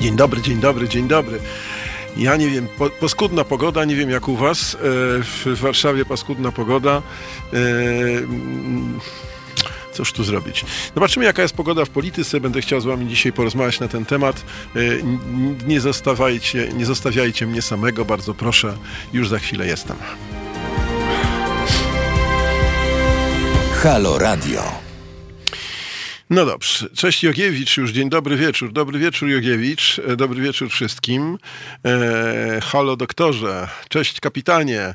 Dzień dobry, dzień dobry, dzień dobry. Ja nie wiem, po, paskudna pogoda, nie wiem jak u was. E, w Warszawie paskudna pogoda. E, mm, cóż tu zrobić? Zobaczymy, jaka jest pogoda w polityce. Będę chciał z wami dzisiaj porozmawiać na ten temat. E, nie zostawiajcie, nie zostawiajcie mnie samego, bardzo proszę. Już za chwilę jestem. Halo Radio. No dobrze. Cześć Jogiewicz, już dzień dobry wieczór. Dobry wieczór Jogiewicz, e, dobry wieczór wszystkim. E, halo doktorze, cześć kapitanie. E,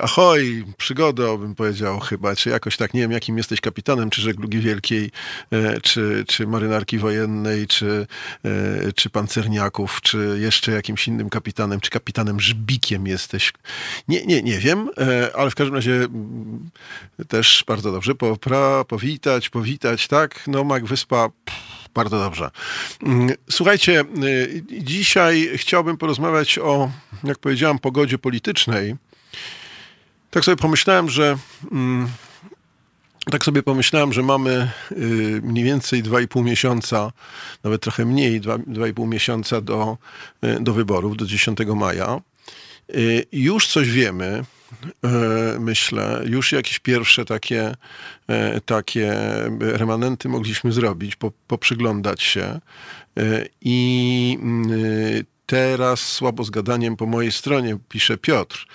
ahoj, przygodo bym powiedział chyba, czy jakoś tak, nie wiem jakim jesteś kapitanem, czy żeglugi wielkiej, e, czy, czy marynarki wojennej, czy, e, czy pancerniaków, czy jeszcze jakimś innym kapitanem, czy kapitanem żbikiem jesteś. Nie, nie, nie wiem, e, ale w każdym razie mm, też bardzo dobrze popra, powitać, powitać, tak? Tak, no Mac Wyspa bardzo dobrze. Mm, słuchajcie, y, dzisiaj chciałbym porozmawiać o, jak powiedziałem, pogodzie politycznej. Tak sobie pomyślałem, że mm, tak sobie pomyślałem, że mamy y, mniej więcej 2,5 miesiąca, nawet trochę mniej, 2,5 miesiąca do, y, do wyborów, do 10 maja. Już coś wiemy, myślę, już jakieś pierwsze takie, e, takie remanenty mogliśmy zrobić, poprzyglądać się. E, i mm, teraz słabo z gadaniem po mojej stronie pisze Piotr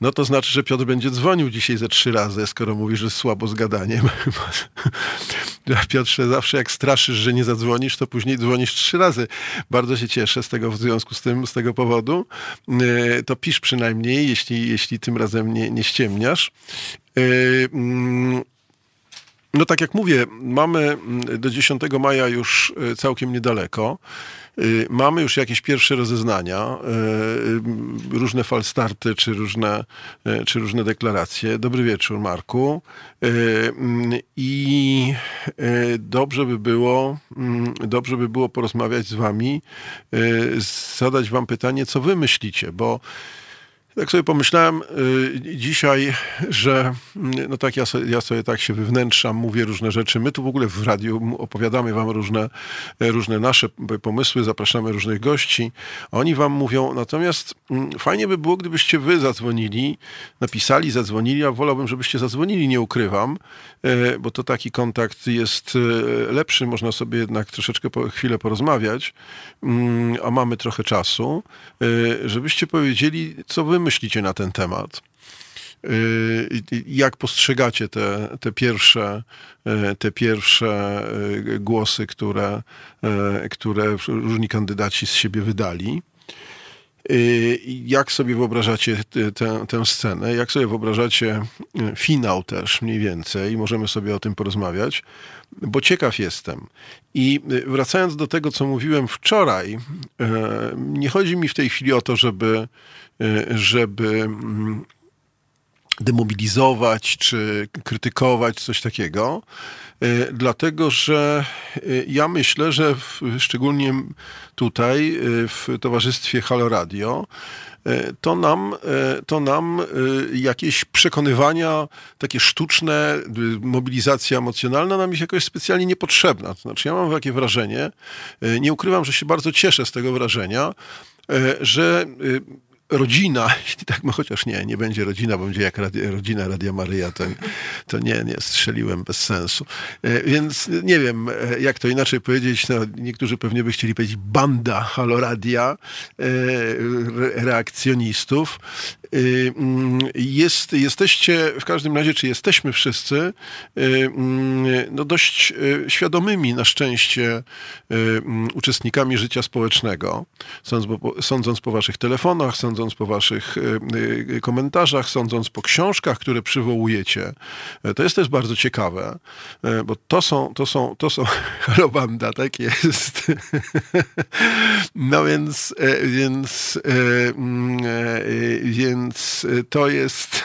no to znaczy, że Piotr będzie dzwonił dzisiaj ze trzy razy, skoro mówisz, że słabo z gadaniem. Piotrze, zawsze jak straszysz, że nie zadzwonisz, to później dzwonisz trzy razy. Bardzo się cieszę z tego w związku z tym, z tego powodu. E, to pisz przynajmniej, jeśli, jeśli tym razem nie, nie ściemniasz. E, mm, no tak jak mówię, mamy mm, do 10 maja już e, całkiem niedaleko. Y, mamy już jakieś pierwsze rozeznania, y, y, różne falstarty czy różne, czy różne deklaracje. Dobry wieczór, Marku. Mm, I dobrze by było, mm, dobrze by było porozmawiać z wami, zadać wam pytanie, co wy myślicie, bo tak sobie pomyślałem y, dzisiaj, że no tak ja sobie, ja sobie tak się wywnętrzam, mówię różne rzeczy. My tu w ogóle w radiu opowiadamy wam różne, różne nasze pomysły, zapraszamy różnych gości. Oni wam mówią, natomiast mm, fajnie by było, gdybyście wy zadzwonili, napisali, zadzwonili, a wolałbym, żebyście zadzwonili, nie ukrywam, y, bo to taki kontakt jest y, lepszy, można sobie jednak troszeczkę po, chwilę porozmawiać, mm, a mamy trochę czasu, żebyście powiedzieli, co wy myślicie na ten temat? Y, jak postrzegacie te, te, pierwsze, y, te pierwsze y, głosy, które, które różni kandydaci z siebie wydali? Jak sobie wyobrażacie tę, scenę? Jak sobie wyobrażacie finał też mniej więcej? Możemy sobie o tym porozmawiać, bo ciekaw jestem. I wracając do tego, co mówiłem wczoraj, nie chodzi mi w tej chwili o to, żeby Y, żeby mm, demobilizować czy krytykować coś takiego, y, dlatego że y, ja myślę, że w, szczególnie tutaj w towarzystwie Halo Radio to nam, to nam jakieś przekonywania, takie sztuczne, mobilizacja emocjonalna nam jest jakoś specjalnie niepotrzebna. To znaczy ja mam takie wrażenie, nie ukrywam, że się bardzo cieszę z tego wrażenia, że rodzina, jeśli tak, no chociaż nie, nie będzie rodzina, bo będzie jak rodzina Radia Maryja, to, to nie, nie, strzeliłem bez sensu. E, więc nie wiem, e, jak to inaczej powiedzieć, no, niektórzy pewnie by chcieli powiedzieć banda haloradia e, reakcjonistów. Mm, jest, jesteście, w każdym razie, czy jesteśmy wszyscy mm, no dość świadomymi na szczęście mm, uczestnikami życia społecznego, sądząc po waszych telefonach, sądząc po waszych komentarzach, sądząc po książkach, które przywołujecie. To jest też bardzo ciekawe, bo to są, to są, to są, Robanda, tak jest. No więc, więc, mm, więc to jest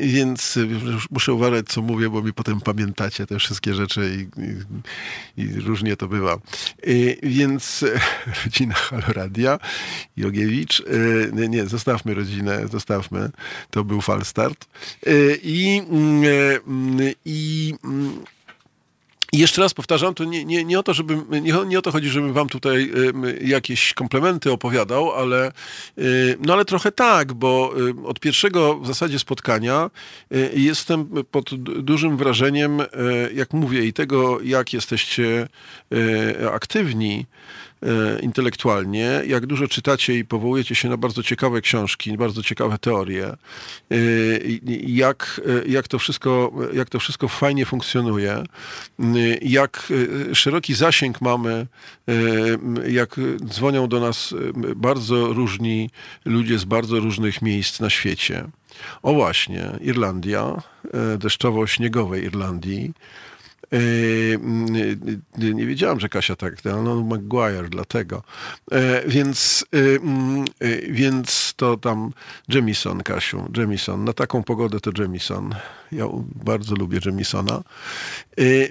Więc muszę uważać, co mówię, bo mi potem pamiętacie te wszystkie rzeczy i, i, i różnie to bywa. Więc rodzina Haloradia, Jogiewicz. Nie, zostawmy rodzinę, zostawmy. To był falstart. I, i I jeszcze raz powtarzam, to nie, nie, nie, o to, żeby, nie, nie o to chodzi, żebym wam tutaj jakieś komplementy opowiadał, ale, no ale trochę tak, bo od pierwszego w zasadzie spotkania jestem pod dużym wrażeniem, jak mówię, i tego, jak jesteście aktywni, E, intelektualnie, jak dużo czytacie i powołujecie się na bardzo ciekawe książki, bardzo ciekawe teorie, e, jak, e, jak, to, wszystko, jak to wszystko fajnie funkcjonuje, jak szeroki zasięg mamy, jak dzwonią do nas bardzo różni ludzie z bardzo różnych miejsc na świecie. O właśnie, Irlandia, deszczowo-śniegowej Irlandii, nie wiedziałam, że Kasia tak, no Maguire, dlatego. Yy, więc, więc to tam Jemison, Kasiu, Jemison. Na taką pogodę to Jemison. Ja bardzo lubię Jemisona.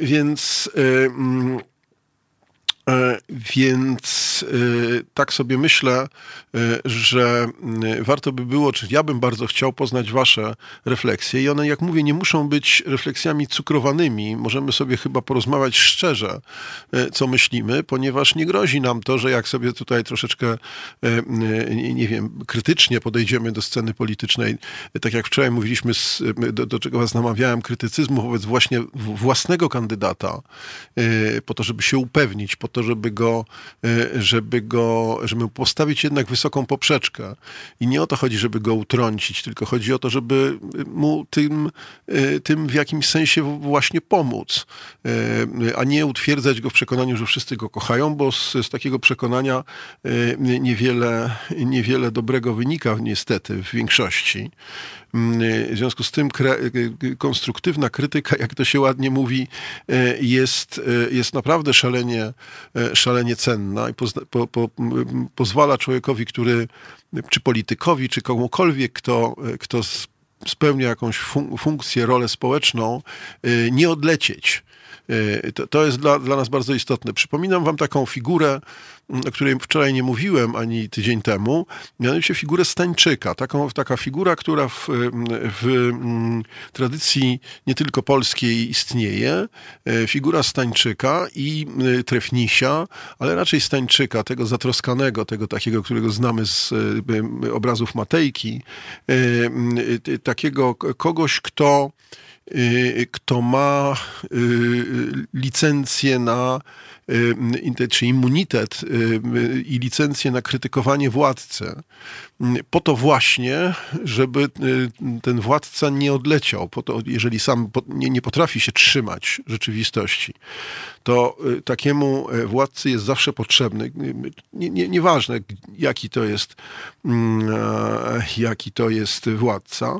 Więc E, więc e, tak sobie myślę, e, że warto by było, czy ja bym bardzo chciał poznać Wasze refleksje. I one, jak mówię, nie muszą być refleksjami cukrowanymi. Możemy sobie chyba porozmawiać szczerze, co myślimy, ponieważ nie grozi nam to, że jak sobie tutaj troszeczkę, nie wiem, krytycznie podejdziemy do sceny politycznej, tak jak wczoraj mówiliśmy, do, do czego Was namawiałem, krytycyzmu wobec właśnie własnego kandydata, po to, żeby się upewnić, po to, żeby go, e, żeby go, żeby postawić jednak wysoką poprzeczkę. I nie o to chodzi, żeby go utrącić, tylko chodzi o to, żeby mu tym, e, tym w jakimś sensie właśnie pomóc, e, a nie utwierdzać go w przekonaniu, że wszyscy go kochają, bo z, z takiego przekonania niewiele, niewiele dobrego wynika niestety w większości. Mm, w związku z tym konstruktywna krytyka, jak to się ładnie mówi, jest, jest naprawdę szalenie, szalenie cenna i po, po, pozwala człowiekowi, który, czy politykowi, czy komukolwiek, kto, kto spełnia jakąś fun funkcję, rolę społeczną, nie odlecieć. To, to jest dla, dla nas bardzo istotne. Przypominam wam taką figurę o której wczoraj nie mówiłem ani tydzień temu, mianowicie figurę Stańczyka. Taką, taka figura, która w, w mm, tradycji nie tylko polskiej istnieje. E, figura Stańczyka i Trefnisia, ale raczej Stańczyka, tego zatroskanego, tego takiego, którego znamy z obrazów Matejki. Takiego kogoś, kto kto ma licencję na czy immunitet i licencję na krytykowanie władcy, po to właśnie, żeby ten władca nie odleciał, po to, jeżeli sam nie, potrafi się trzymać rzeczywistości, to takiemu e, władcy jest zawsze potrzebny, nie, nie, nieważne jaki to jest, jaki to jest władca,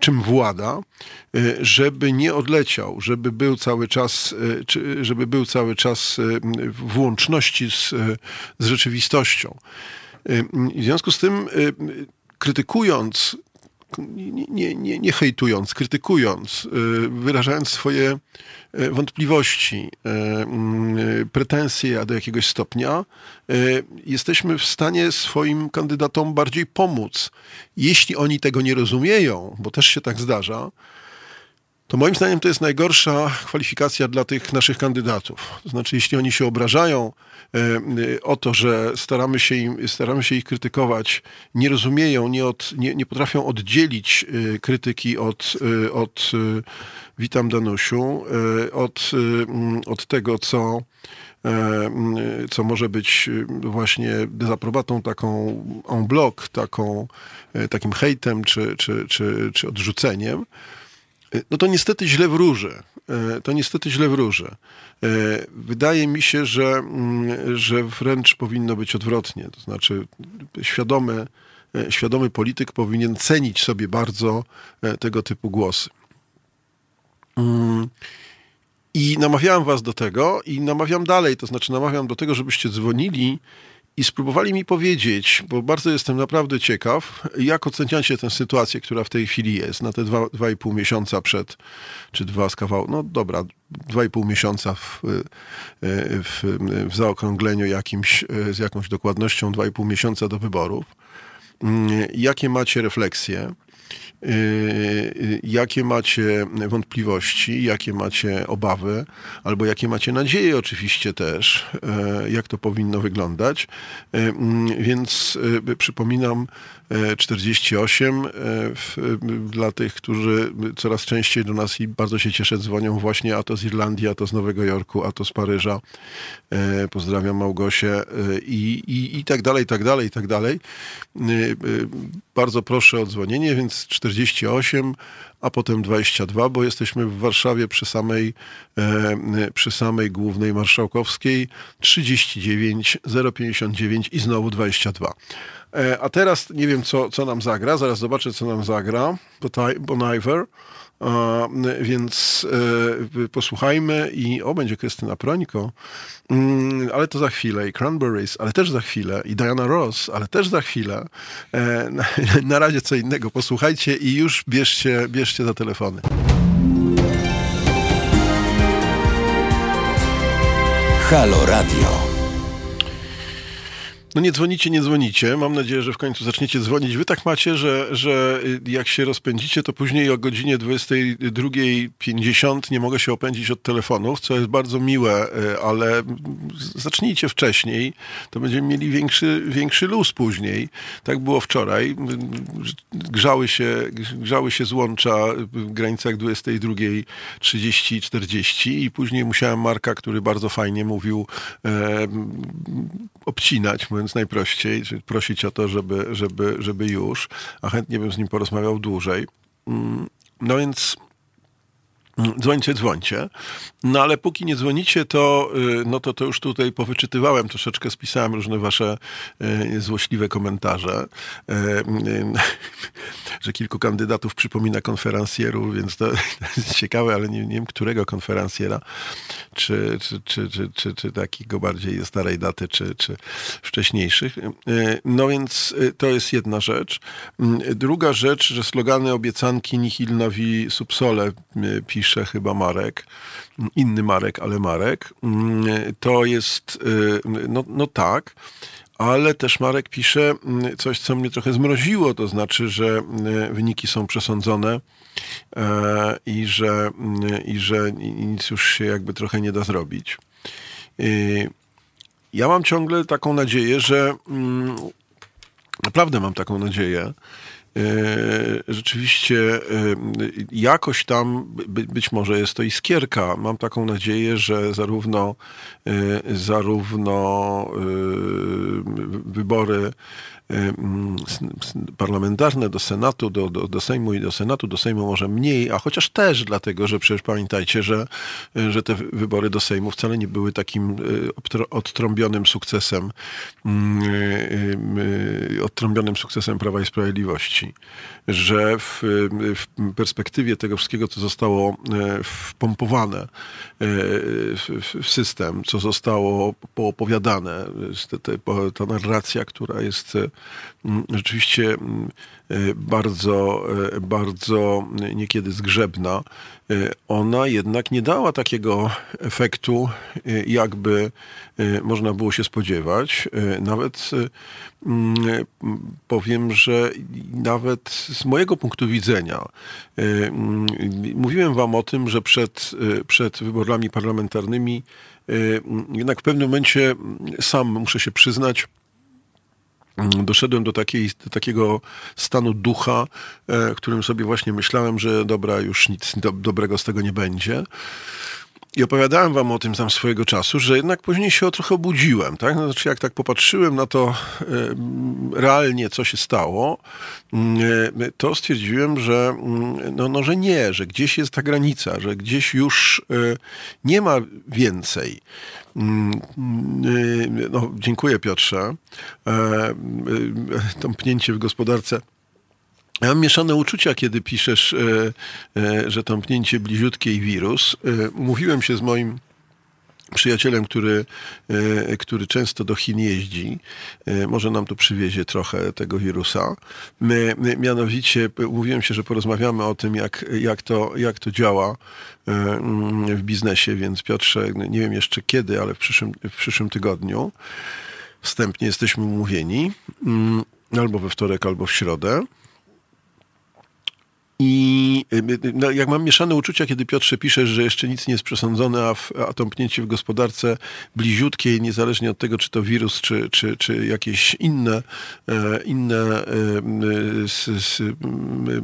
czym włada, żeby nie odleciał, żeby był cały czas żeby był cały czas y, w łączności z, z rzeczywistością. Y, w związku z tym, krytykując, nie, nie, nie, nie hejtując, krytykując, wyrażając swoje wątpliwości, pretensje do jakiegoś stopnia, jesteśmy w stanie swoim kandydatom bardziej pomóc. Jeśli oni tego nie rozumieją, bo też się tak zdarza, to moim zdaniem to jest najgorsza kwalifikacja dla tych naszych kandydatów. To znaczy, jeśli oni się obrażają e, e, o to, że staramy się, im, staramy się ich krytykować, nie rozumieją, nie, od, nie, nie potrafią oddzielić e, krytyki od, od witam Danusiu, od, od tego, co co może być właśnie dezaprobatą taką en bloc, taką, takim hejtem czy, czy, czy, czy odrzuceniem, no to niestety źle wróży. E, to niestety źle wróży. E, wydaje mi się, że, mm, że wręcz powinno być odwrotnie. To znaczy świadomy, e, świadomy polityk powinien cenić sobie bardzo tego typu głosy. Mm. I namawiałem was do tego i namawiam dalej, to znaczy namawiam do tego, żebyście dzwonili i spróbowali mi powiedzieć, bo bardzo jestem naprawdę ciekaw, jak oceniacie tę sytuację, która w tej chwili jest, na te dwa, dwa i pół miesiąca przed, czy dwa z kawał, no dobra, dwa i pół miesiąca w, w, w zaokrągleniu jakimś, z jakąś dokładnością dwa i pół miesiąca do wyborów. Jakie macie refleksje? Jakie macie wątpliwości, jakie macie obawy, albo jakie macie nadzieje oczywiście też, jak to powinno wyglądać. Więc przypominam 48 dla tych, którzy coraz częściej do nas i bardzo się cieszę dzwonią właśnie a to z Irlandii, a to z Nowego Jorku, a to z Paryża. Pozdrawiam Małgosię i, i, i tak dalej, i tak dalej, i tak dalej. Bardzo proszę o dzwonienie, więc 48, a potem 22, bo jesteśmy w Warszawie przy samej, e, przy samej głównej marszałkowskiej 39 059 i znowu 22. E, a teraz nie wiem, co, co nam zagra. Zaraz zobaczę, co nam zagra. Bon Iver. Więc e, posłuchajmy i o, będzie Krystyna Prońko, mm, ale to za chwilę i Cranberries, ale też za chwilę i Diana Ross, ale też za chwilę. E, na, na razie co innego. Posłuchajcie i już bierzcie, bierzcie za telefony. Halo Radio. No nie dzwonicie, nie dzwonicie. Mam nadzieję, że w końcu zaczniecie dzwonić. Wy tak macie, że, że jak się rozpędzicie, to później o godzinie 22.50 nie mogę się opędzić od telefonów, co jest bardzo miłe, e, ale zacznijcie wcześniej. To będziemy mieli większy, większy luz później. Tak było wczoraj. Grzały się, grzały się złącza w granicach 22.30 i 40 i później musiałem Marka, który bardzo fajnie mówił, e, obcinać, mówiąc najprościej, prosić o to, żeby, żeby, żeby już, a chętnie bym z nim porozmawiał dłużej. Mm, no więc dzwońcie, dzwońcie. No ale póki nie dzwonicie, to, y, no to, to już tutaj powyczytywałem, troszeczkę spisałem różne wasze y, złośliwe komentarze, y, że kilku kandydatów przypomina konferencjerów, więc to, jest ciekawe, ale nie, nie wiem, którego konferencjera, czy, czy, czy, czy, czy, czy takiego bardziej starej daty, czy, czy wcześniejszych. No więc to jest jedna rzecz. Druga rzecz, że slogany obiecanki nihil novi subsole pisze pisze chyba Marek, inny Marek, ale Marek, mm, to jest, y, no, no tak, ale też Marek pisze mm, coś, co mnie trochę zmroziło, to znaczy, że y, wyniki są przesądzone e, i że, y, i że nic już się jakby trochę nie da zrobić. Ja mam ciągle taką nadzieję, że mm, naprawdę mam taką nadzieję, rzeczywiście e, jakoś tam być może jest to iskierka. Mam taką nadzieję, że zarówno, e, zarówno wybory parlamentarne do Senatu, do, do, do Sejmu i do Senatu, do Sejmu może mniej, a chociaż też dlatego, że przecież pamiętajcie, że, że te wybory do Sejmu wcale nie były takim odtrąbionym sukcesem, odtrąbionym sukcesem Prawa i Sprawiedliwości, że w, w perspektywie tego wszystkiego, co zostało wpompowane w system, co zostało poopowiadane, ta narracja, która jest Mm, rzeczywiście mm, e, bardzo, e, bardzo niekiedy zgrzebna, e, ona jednak nie dała takiego efektu, jakby można było się spodziewać. Nawet mm, powiem, że nawet z mojego punktu widzenia, mówiłem wam o tym, że przed, przed wyborami parlamentarnymi jednak w pewnym momencie sam muszę się przyznać, Mm, doszedłem do, takiej, do takiego stanu ducha, e, w którym sobie właśnie myślałem, że dobra, już nic do, dobrego z tego nie będzie. I opowiadałem wam o tym tam swojego czasu, że jednak później się trochę obudziłem, tak? No, znaczy, jak tak popatrzyłem na to e, realnie, co się stało, mm, e, to stwierdziłem, że, mm, no, no, że nie, że gdzieś jest ta granica, że gdzieś już nie ma więcej. Mm, y, no, dziękuję Piotrze. E, tąpnięcie w gospodarce. Ja mam mieszane uczucia, kiedy piszesz, e, e, że tąpnięcie bliziutkie i wirus. Mówiłem się z moim przyjacielem, który, e, który często do Chin jeździ, e, może nam tu przywiezie trochę tego wirusa. My, mianowicie mówiłem się, że porozmawiamy o tym, jak, jak, to, jak to działa e, mm, w biznesie, więc Piotrze, nie wiem jeszcze kiedy, ale w przyszłym, w przyszłym tygodniu wstępnie jesteśmy umówieni, mm, albo we wtorek, albo w środę. I no, jak mam mieszane uczucia, kiedy Piotrze piszesz, że jeszcze nic nie jest przesądzone, a, w, a tąpnięcie w gospodarce bliziutkiej, niezależnie od tego, czy to wirus, czy, czy, czy jakieś inne, e, inne s, s,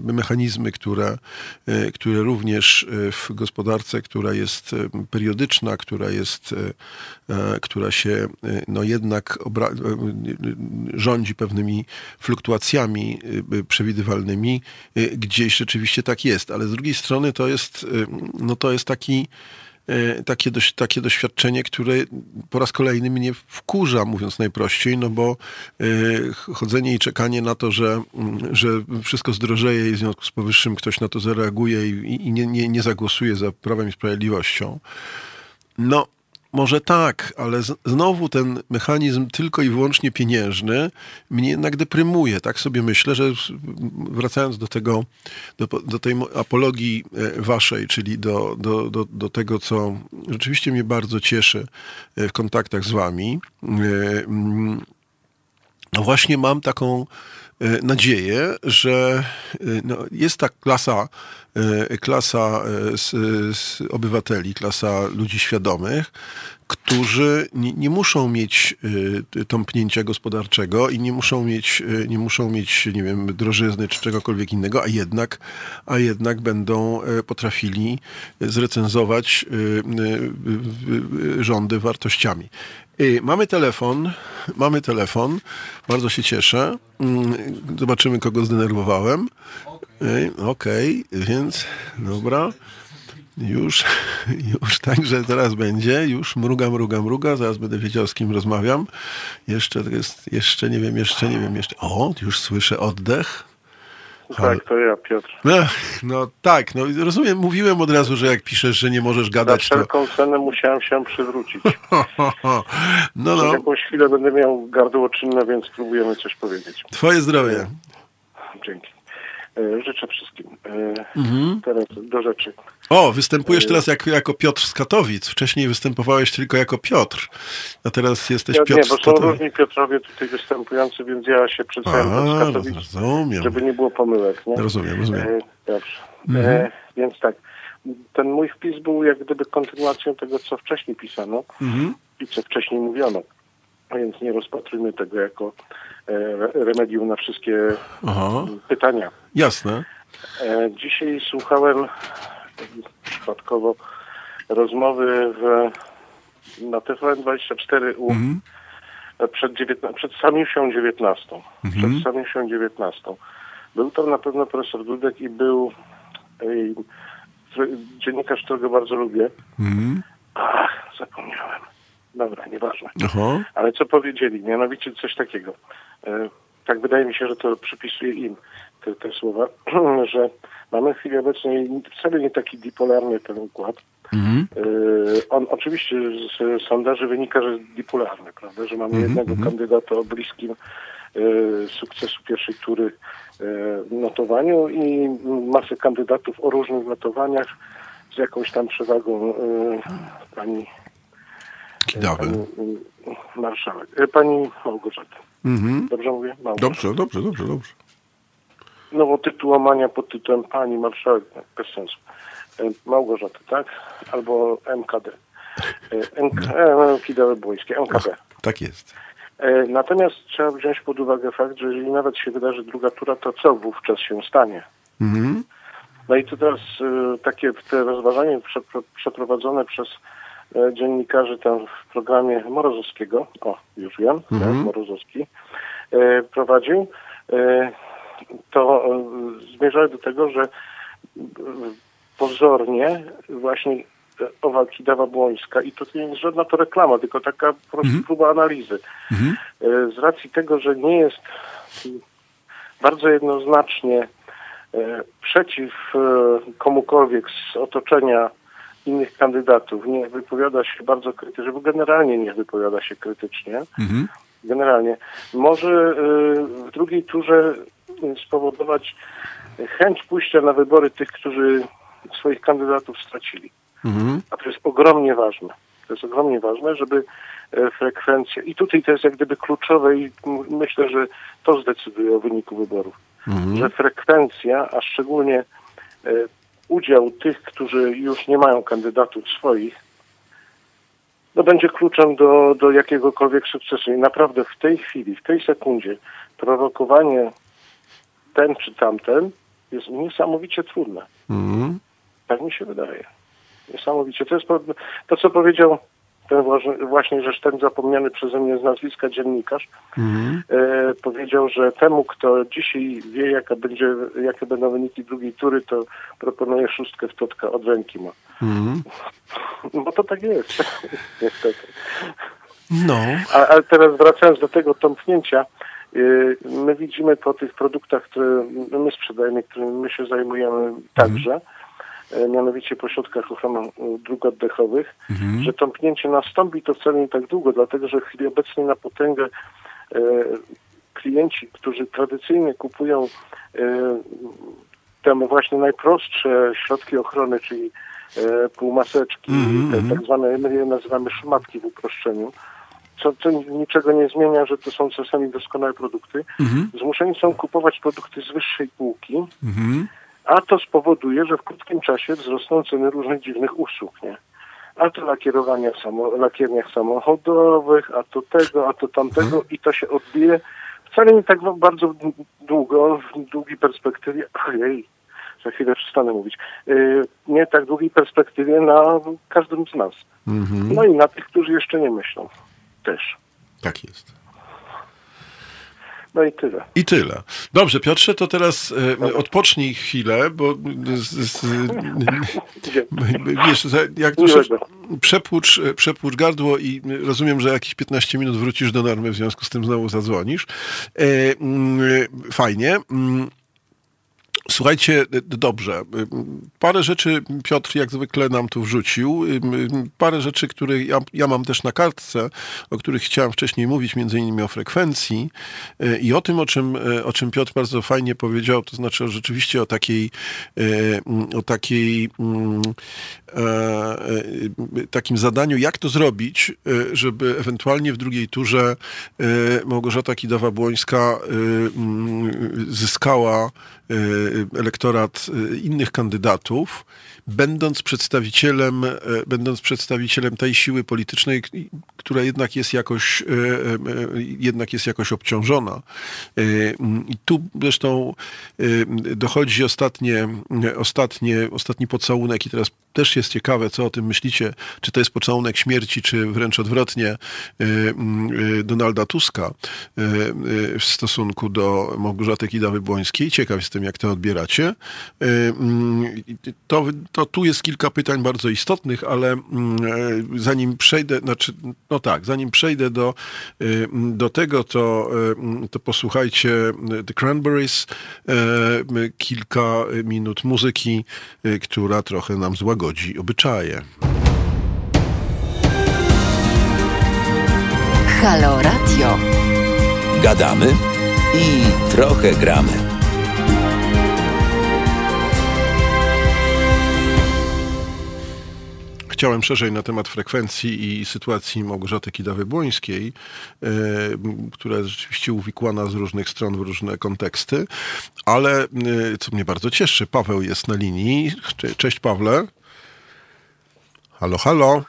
mechanizmy, które, e, które również w gospodarce, która jest periodyczna, która jest, która się no jednak rządzi pewnymi fluktuacjami przewidywalnymi, gdzieś rzeczywiście tak jest, ale z drugiej strony to jest, y, no to jest taki, y, takie, takie doświadczenie, które po raz kolejny mnie wkurza, mówiąc najprościej, no bo y, chodzenie i czekanie na to, że, mm, że wszystko zdrożeje i w związku z powyższym ktoś na to zareaguje i, i nie, nie, nie zagłosuje za Prawem i Sprawiedliwością, no może tak, ale znowu ten mechanizm tylko i wyłącznie pieniężny mnie jednak deprymuje. Tak sobie myślę, że wracając do tego, do, do tej apologii e, waszej, czyli do, do, do, do tego, co rzeczywiście mnie bardzo cieszy e, w kontaktach z wami, e, mm, no właśnie mam taką nadzieję, że no, jest ta klasa E, klasa z, z obywateli, klasa ludzi świadomych, którzy nie, nie, muszą mieć y, tąpnięcia gospodarczego i nie muszą mieć, y, nie muszą mieć, nie wiem, drożyzny czy czegokolwiek innego, a jednak, a jednak będą potrafili zrecenzować y, rządy wartościami. Mamy telefon, mamy telefon, bardzo się cieszę. Mm, zobaczymy, kogo zdenerwowałem. Okej, okay, więc dobra. Już, już także teraz będzie. Już mruga, mruga, mruga. Zaraz będę wiedział, z kim rozmawiam. Jeszcze to jest, jeszcze nie wiem, jeszcze nie wiem, jeszcze. O, już słyszę oddech. Tak, to ja, Piotr. No, no tak, no rozumiem, mówiłem od razu, że jak piszesz, że nie możesz gadać, Na wszelką to... cenę musiałem się przywrócić. no, no. jakąś chwilę będę miał gardło czynne, więc próbujemy coś powiedzieć. Twoje zdrowie. Dzięki. E, życzę wszystkim. E, mhm. Teraz do rzeczy. O, występujesz e, teraz jako, jako Piotr z Katowic. Wcześniej występowałeś tylko jako Piotr, a teraz jesteś ja, Piotr nie, bo są różni Piotrowie tutaj występujący, więc ja się przedstawiam z Katowic, rozumiem. żeby nie było pomyłek. Nie? Rozumiem, rozumiem. dobrze. Mhm. więc tak, ten mój wpis był jak gdyby kontynuacją tego, co wcześniej pisano mhm. i co wcześniej mówiono. Więc nie rozpatrujmy tego jako e, remedium na wszystkie Aha. pytania. Jasne. E, dzisiaj słuchałem przypadkowo rozmowy w, na TVN24 u, mhm. przed, przed Samiusią 19. Mhm. Przed Samiusią 19. Był tam na pewno profesor Dudek i był ej, dziennikarz, którego bardzo lubię. Mhm. Ach, zapomniałem. Dobra, nieważne. Aha. Ale co powiedzieli? Mianowicie coś takiego. E, tak wydaje mi się, że to przypisuje im te, te słowa, że mamy w chwili obecnej wcale nie taki bipolarny ten układ. Mhm. E, on oczywiście z sondaży wynika, że jest bipolarny, prawda? Że mamy mhm, jednego mhm. kandydata o bliskim e, sukcesu pierwszej tury notowaniu i masę kandydatów o różnych notowaniach z jakąś tam przewagą pani Kidawy. Pani marszałek. Pani Małgorzata. Mhm. Dobrze mówię? Małgorzata. Dobrze, dobrze, dobrze, dobrze. No bo tytułowania pod tytułem pani marszałek, tak, bez sensu. E, Małgorzata, tak? Albo MKD. E, MK, no. Kidawy Błońskie, MKD. Tak jest. Natomiast trzeba wziąć pod uwagę fakt, że jeżeli nawet się wydarzy druga tura, to co wówczas się stanie? Mhm. No i to teraz takie te rozważanie przeprowadzone przez E, dziennikarzy tam w programie Morozowskiego, o już wiem, tak, mhm. Morozowski, e, prowadził, e, to zmierzały do tego, że pozornie właśnie owa Kidawa Błońska i to nie jest żadna to reklama, tylko taka po prostu mhm. próba analizy. Mhm. Z racji tego, że nie jest bardzo jednoznacznie przeciw komukolwiek z otoczenia innych kandydatów, nie wypowiada się bardzo krytycznie, bo generalnie nie wypowiada się krytycznie, mhm. generalnie, może w drugiej turze spowodować chęć pójścia na wybory tych, którzy swoich kandydatów stracili. Mhm. A to jest ogromnie ważne. To jest ogromnie ważne, żeby e, frekwencja, i tutaj to jest jak gdyby kluczowe i myślę, że to zdecyduje o wyniku wyborów, mhm. że frekwencja, a szczególnie udział tych, którzy już nie mają kandydatów swoich, no będzie kluczem do, do jakiegokolwiek sukcesu. I naprawdę w tej chwili, w tej sekundzie prorokowanie ten czy tamten jest niesamowicie trudne. Mhm. Tak mi się wydaje. Niesamowicie. To jest to, co powiedział ten właśnie rzecz, ten zapomniany przeze mnie z nazwiska dziennikarz, mhm. e, powiedział, że temu, kto dzisiaj wie, jaka będzie, jakie będą wyniki drugiej tury, to proponuje szóstkę w totka od ręki ma. Mhm. Bo to tak jest, niestety. No. A, ale teraz wracając do tego tąpnięcia, my widzimy po tych produktach, które my sprzedajemy, którymi my się zajmujemy także, mhm E, mianowicie po środkach ochrony e, dróg oddechowych, mhm. że tąpnięcie nastąpi to wcale nie tak długo, dlatego że w chwili obecnej na potęgę klienci, którzy tradycyjnie kupują te właśnie najprostsze środki ochrony, czyli półmaseczki, mm -hmm. te tak zwane, my je nazywamy szmatki w uproszczeniu, co, co niczego nie zmienia, że to są czasami doskonałe produkty, -hmm. zmuszeni są kupować produkty z wyższej półki, -hmm a to spowoduje, że w krótkim czasie wzrosną ceny różnych dziwnych usług, nie? A to lakierowania w samo, lakierniach samochodowych, a to tego, a to tamtego i to się odbije wcale nie tak bardzo długo, w długiej perspektywie, ojej, za chwilę przestanę mówić, yy, nie tak długiej perspektywie na każdym z nas. Mhm. No i na tych, którzy jeszcze nie myślą też. Tak jest. No i tyle. I tyle. Dobrze, Piotrze, to teraz e, odpocznij chwilę, bo z, z, wiesz, jak przepłucz, przepłucz gardło i rozumiem, że jakieś 15 minut wrócisz do normy, w związku z tym znowu zadzwonisz. E, fajnie. Słuchajcie, dobrze. Parę rzeczy Piotr jak zwykle nam tu wrzucił. Parę rzeczy, które ja, ja, mam też na kartce, o których chciałem wcześniej mówić, między innymi o frekwencji i o tym, o czym, o czym Piotr bardzo fajnie powiedział, to znaczy rzeczywiście o takiej, o takiej takim zadaniu, jak to zrobić, żeby ewentualnie w drugiej turze Małgorzata Kidawa-Błońska zyskała elektorat y, innych kandydatów, będąc przedstawicielem, e, będąc przedstawicielem tej siły politycznej, która jednak jest jakoś, e, e, jednak jest jakoś obciążona. I tu zresztą dochodzi ostatnie, ostatnie, ostatni pocałunek i teraz też jest ciekawe, co o tym myślicie, czy to jest pocałunek śmierci, czy wręcz odwrotnie Donalda Tuska w stosunku do Małgorzaty Kidawy-Błońskiej. Ciekaw jestem, jak to odbieracie. To, to tu jest kilka pytań bardzo istotnych, ale mm, e, zanim przejdę, znaczy, no tak, zanim przejdę do, e, do tego, to, e, to posłuchajcie The Cranberries, kilka minut muzyki, która trochę nam złagodzi obyczaje. Halo Radio. Gadamy i trochę gramy. Chciałem szerzej na temat frekwencji i sytuacji Małgorzaty Kidawy-Błońskiej, e, która jest rzeczywiście uwikłana z różnych stron w różne konteksty, ale e, co mnie bardzo cieszy, Paweł jest na linii. Cześć Pawle. Halo, halo.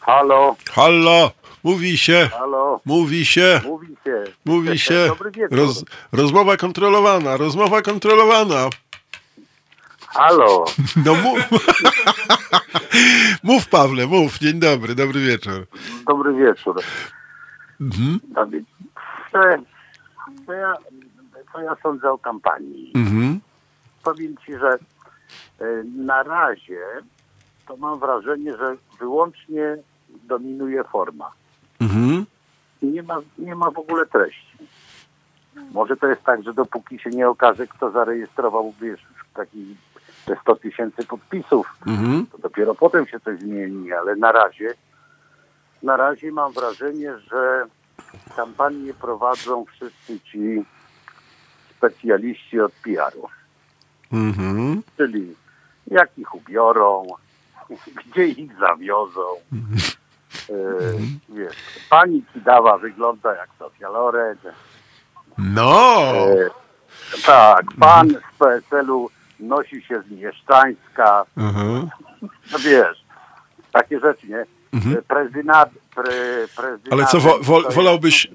Halo. Halo. Mówi się. Halo. Mówi się. Mówi się. Mówi się. Dobry wieczór. Roz, rozmowa kontrolowana. Rozmowa kontrolowana. Halo. No mów. mów Pawle, mów. Dzień dobry, dobry wieczór. Dobry wieczór. Mhm. Co, co, ja, co ja sądzę o kampanii? Mhm. Powiem ci, że e, na razie to mam wrażenie, że wyłącznie dominuje forma. Mhm. Nie, ma, nie ma w ogóle treści. Może to jest tak, że dopóki się nie okaże, kto zarejestrował, wiesz, taki te 100 tysięcy podpisów, mhm. to dopiero potem się coś zmieni, ale na razie, na razie mam wrażenie, że kampanię prowadzą wszyscy ci specjaliści od PR-u. Mhm. Czyli jak ich ubiorą, gdzie ich zawiozą. Mhm. E, wiesz, pani Kidawa wygląda jak Sofia Loren. No! E, tak, pan z PSL-u nosi się z Mieszczańska. Uh-huh. No wiesz, takie rzeczy, nie? Mhm. Pre, Ale co, wo, wo, wolałbyś,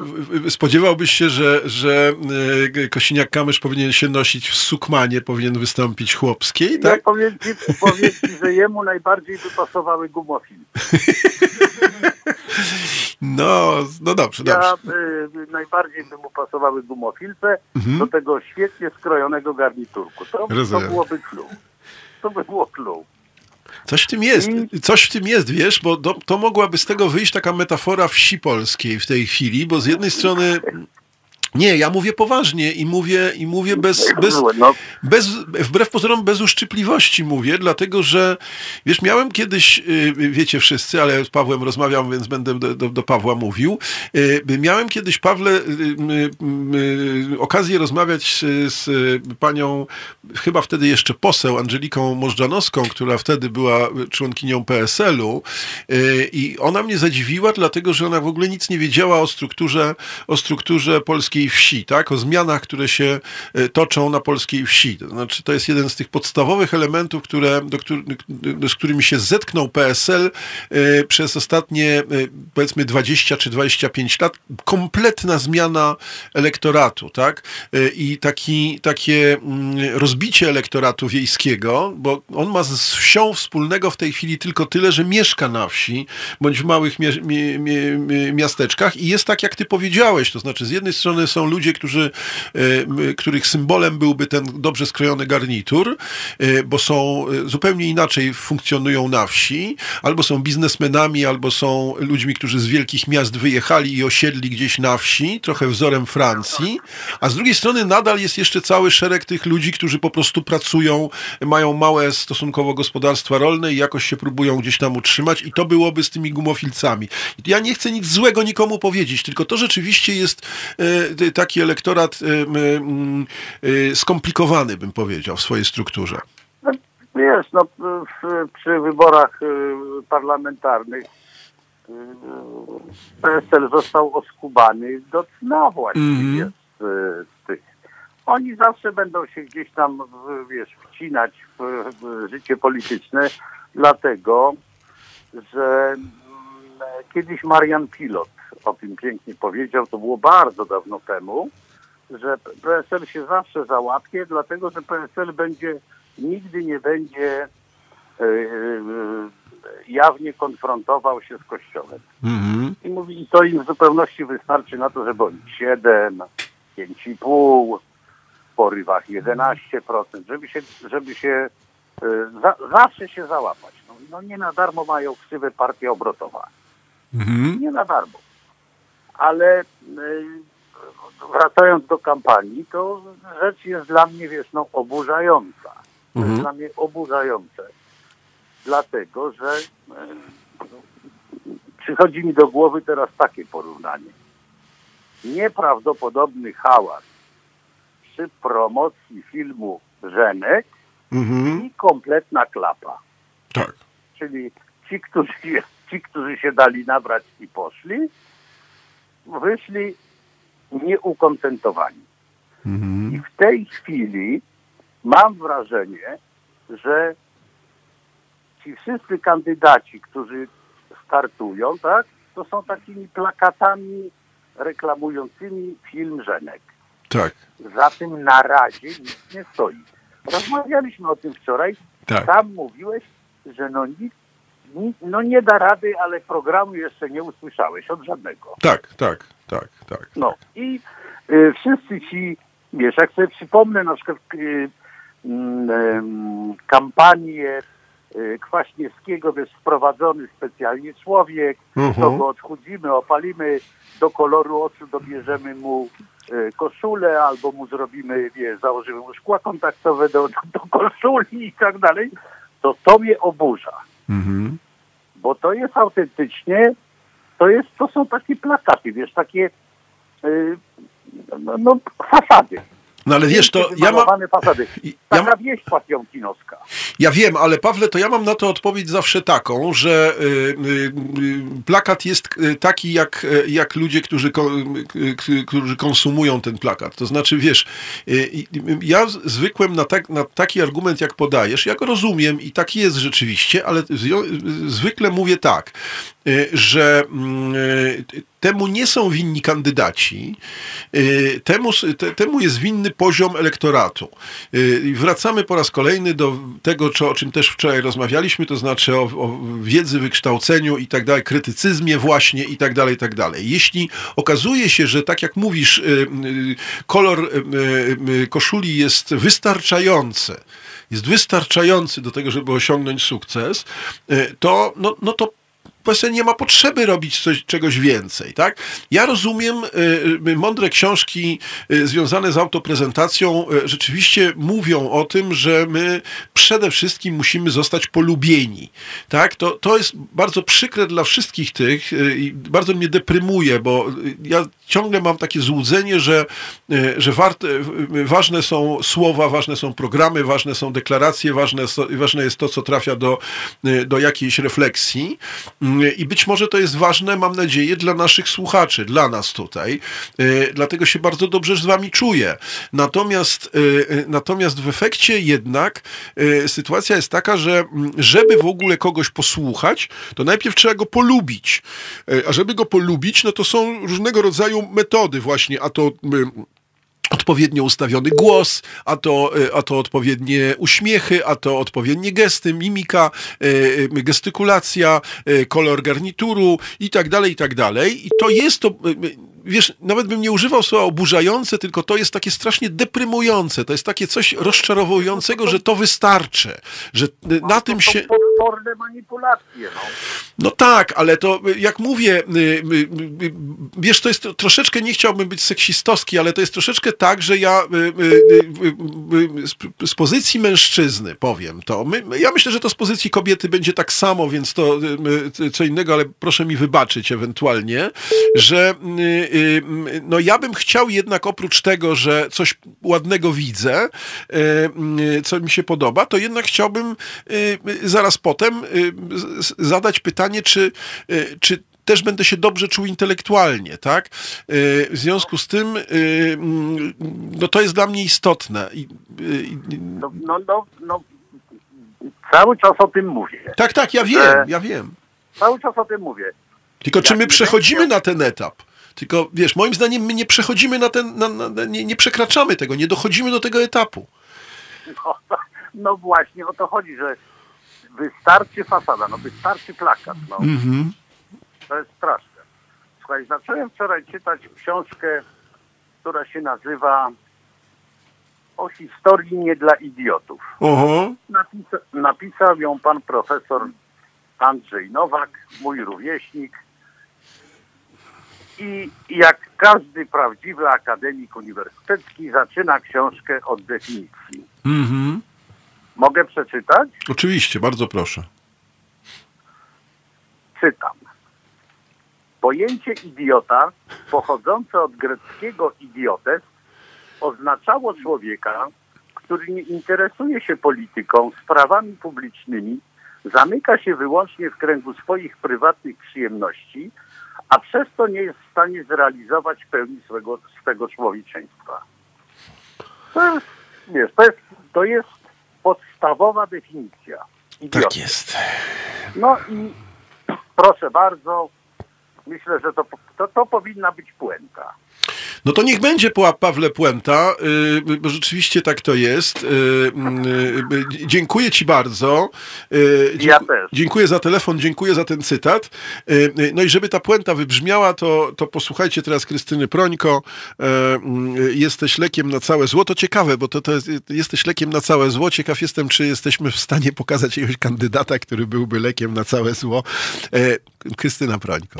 spodziewałbyś się, że, że e, Kosiniak-Kamysz powinien się nosić w sukmanie, powinien wystąpić chłopskiej, tak? Ja powiem ci, powiem ci, że jemu najbardziej by pasowały gumofilmy. No, no dobrze, ja, dobrze. Y, najbardziej by mu pasowały gumofilce mhm. do tego świetnie skrojonego garniturku. To, to byłoby clue. To by było clue. Coś w tym jest, coś w tym jest, wiesz, bo to, to mogłaby z tego wyjść taka metafora wsi polskiej w tej chwili, bo z jednej strony nie, ja mówię poważnie i mówię, i mówię bez, bez, no. bez, wbrew pozorom bez uszczypliwości mówię, dlatego że, wiesz, miałem kiedyś, y, wiecie wszyscy, ale z Pawłem rozmawiam, więc będę do, do, do Pawła mówił, y, miałem kiedyś, Pawle, y, okazję rozmawiać z panią, chyba wtedy jeszcze poseł Angeliką Możdżanowską, która wtedy była członkinią PSL-u i ona mnie zadziwiła, dlatego że ona w ogóle nic nie wiedziała o strukturze, o strukturze polskiej wsi, tak? o zmianach, które się e, toczą na polskiej wsi. To znaczy, to jest jeden z tych podstawowych elementów, które, do, z którymi się zetknął PSL e, przez ostatnie, e, powiedzmy, 20 czy 25 lat. Kompletna zmiana elektoratu, tak? I taki, takie mm, rozbicie elektoratu wiejskiego, bo on ma z wsią wspólnego w tej chwili tylko tyle, że mieszka na wsi, bądź w małych miasteczkach i jest tak, jak ty powiedziałeś, to znaczy z jednej strony są ludzie, którzy, e, których symbolem byłby ten dobrze skrojony garnitur, e, bo są e, zupełnie inaczej funkcjonują na wsi, albo są biznesmenami, albo są ludźmi, którzy z wielkich miast wyjechali i osiedli gdzieś na wsi, trochę wzorem Francji, a z drugiej strony nadal jest jeszcze cały szereg tych ludzi, którzy po prostu pracują, mają małe stosunkowo gospodarstwa rolne i jakoś się próbują gdzieś tam utrzymać i to byłoby z tymi gumofilcami. Ja nie chcę nic złego nikomu powiedzieć, tylko to rzeczywiście jest taki elektorat y, y, skomplikowany, bym powiedział, w swojej strukturze. No, wiesz, no, przy wyborach y, parlamentarnych PSL został oskubany do dna właściwie mm z, z tych. Oni zawsze będą się gdzieś tam, wiesz, wcinać w, w życie polityczne, dlatego, że mm, kiedyś Marian Pilot o tym pięknie powiedział, to było bardzo dawno temu, że PSL się zawsze załapie, dlatego że PSL będzie nigdy nie będzie e, e, jawnie konfrontował się z Kościołem. Mm-hmm. I mówi, i to im w zupełności wystarczy na to, żeby oni 7, 5,5, w porywach 11%, żeby się, żeby się e, za, zawsze się załapać. No, no, nie na darmo mają ksywę partia obrotowa. Mm-hmm. Nie na darmo ale y, wracając do kampanii, to rzecz jest dla mnie, wiesz, no, oburzająca. Mhm. jest dla mnie oburzające. Dlatego, że y, przychodzi mi do głowy teraz takie porównanie. Nieprawdopodobny hałas przy promocji filmu Żenek mhm. i kompletna klapa. Tak. Czyli ci, którzy, ci, którzy się dali nabrać i poszli, wyszli nieukontentowani. Mhm. I w tej chwili mam wrażenie, że ci wszyscy kandydaci, którzy startują, tak, to są takimi plakatami reklamującymi film Żenek. Tak. Za tym na razie nic nie stoi. Rozmawialiśmy o tym wczoraj. Tak. Tam mówiłeś, że no nic no nie da rady, ale programu jeszcze nie usłyszałeś od żadnego. Tak, tak, tak, tak. No i y, wszyscy ci, wiesz, jak sobie przypomnę na przykład y, y, kampanię Kwaśniewskiego, wiesz, wprowadzony specjalnie człowiek, uh mhm. -huh. to go odchudzimy, opalimy, do koloru oczu dobierzemy mu y, koszulę, albo mu zrobimy, wiesz, założymy mu szkła kontaktowe do, do, do koszuli i tak dalej, to to mnie oburza. Mhm. Bo to jest autentycznie, to, jest, to są takie plakaty, wiesz, takie yy, no, fasady. No ale wiesz, to ja mam... Fasady. Taka ja wieś pasjonkinowska. Ja wiem, ale Pawle, to ja mam na to odpowiedź zawsze taką, że y, y, y, plakat jest y, taki jak, y, jak ludzie, którzy, którzy konsumują ten plakat. To znaczy, wiesz, ja zwykłem na, tak, na taki argument, jak podajesz, ja go rozumiem i taki jest rzeczywiście, ale zwykle mówię tak, że mm, temu nie są winni kandydaci, y, temu, te, temu jest winny poziom elektoratu. Y, wracamy po raz kolejny do tego, o czym też wczoraj rozmawialiśmy, to znaczy o, o wiedzy, wykształceniu i tak dalej, krytycyzmie właśnie i tak dalej, i tak dalej. Jeśli okazuje się, że tak jak mówisz, y, kolor koszuli jest wystarczający, jest wystarczający do tego, żeby osiągnąć sukces, to, no, no to właśnie nie ma potrzeby robić coś, czegoś więcej, tak? Ja rozumiem, y, y, mądre książki y, związane z autoprezentacją rzeczywiście mówią o tym, że my przede wszystkim musimy zostać polubieni, tak? To, to jest bardzo przykre dla wszystkich tych i bardzo mnie deprymuje, bo ja ciągle mam takie złudzenie, że, że warte, ważne są słowa, ważne są programy, ważne są deklaracje, ważne, ważne jest to, co trafia do, do jakiejś refleksji. I być może to jest ważne, mam nadzieję, dla naszych słuchaczy, dla nas tutaj. E, dlatego się bardzo dobrze z wami czuję. Natomiast, e, e, natomiast w efekcie jednak sytuacja jest taka, że żeby w ogóle kogoś posłuchać, to najpierw trzeba go polubić. A żeby go polubić, no to są różnego rodzaju metody właśnie, a to odpowiednio ustawiony głos, a to, e, a to odpowiednie uśmiechy, a to odpowiednie gesty, mimika, e, gestykulacja, e, kolor garnituru i tak dalej, i tak dalej. I to jest to wiesz, nawet bym nie używał słowa oburzające, tylko to jest takie strasznie deprymujące. To jest takie coś rozczarowującego, że to wystarczy. Że na tym się. Potworne manipulacje. No. no tak, ale to jak mówię, y, y, y, wiesz, to jest troszeczkę, nie chciałbym być seksistowski, ale to jest troszeczkę tak, że ja z pozycji mężczyzny powiem to. Ja myślę, że to z pozycji kobiety będzie tak samo, więc to co innego, ale proszę mi wybaczyć ewentualnie, że Y, no ja bym chciał jednak oprócz tego, że coś ładnego widzę, y, y, co mi się podoba, to jednak chciałbym zaraz potem zadać pytanie, czy, czy też będę się dobrze czuł intelektualnie, tak? W związku z tym, no to jest dla mnie istotne. No, no, no, no cały czas o tym mówię. Tak, tak, ja wiem, ja wiem. Cały czas o tym mówię. Tylko czy my przechodzimy na ten etap? Tylko wiesz, moim zdaniem my nie przechodzimy na ten, na, na, nie, nie przekraczamy tego, nie dochodzimy do tego etapu. No, no, właśnie o to chodzi, że wystarczy fasada, no wystarczy plakat. No. Mhm. To jest straszne. Słuchaj, zacząłem wczoraj czytać książkę, która się nazywa o historii nie dla idiotów. Oho. Napisa napisał ją pan profesor Andrzej Nowak, mój rówieśnik, i jak każdy prawdziwy akademik uniwersytecki zaczyna książkę od definicji. Mhm. Mogę przeczytać? Oczywiście, bardzo proszę. Czytam. Pojęcie idiota, pochodzące od greckiego idiotes, oznaczało człowieka, który nie interesuje się polityką, sprawami publicznymi, zamyka się wyłącznie w kręgu swoich prywatnych przyjemności a przez to nie jest w stanie zrealizować pełni swego, swego człowieczeństwa. To jest, wiesz, to jest, to jest podstawowa definicja. Idioty. Tak jest. No i proszę bardzo, myślę, że to, to, to powinna być puenta. No to niech będzie Pawle Puenta, y, bo rzeczywiście tak to jest. Y, y, dziękuję Ci bardzo. Ja też. Dziękuję za telefon, dziękuję za ten cytat. No i żeby ta puenta wybrzmiała, to, to posłuchajcie teraz Krystyny Prońko. Jesteś lekiem na całe zło. To ciekawe, bo to, to jest, jesteś lekiem na całe zło. Ciekaw jestem, czy jesteśmy w stanie pokazać jakiegoś kandydata, który byłby lekiem na całe zło. Krystyna Prońko.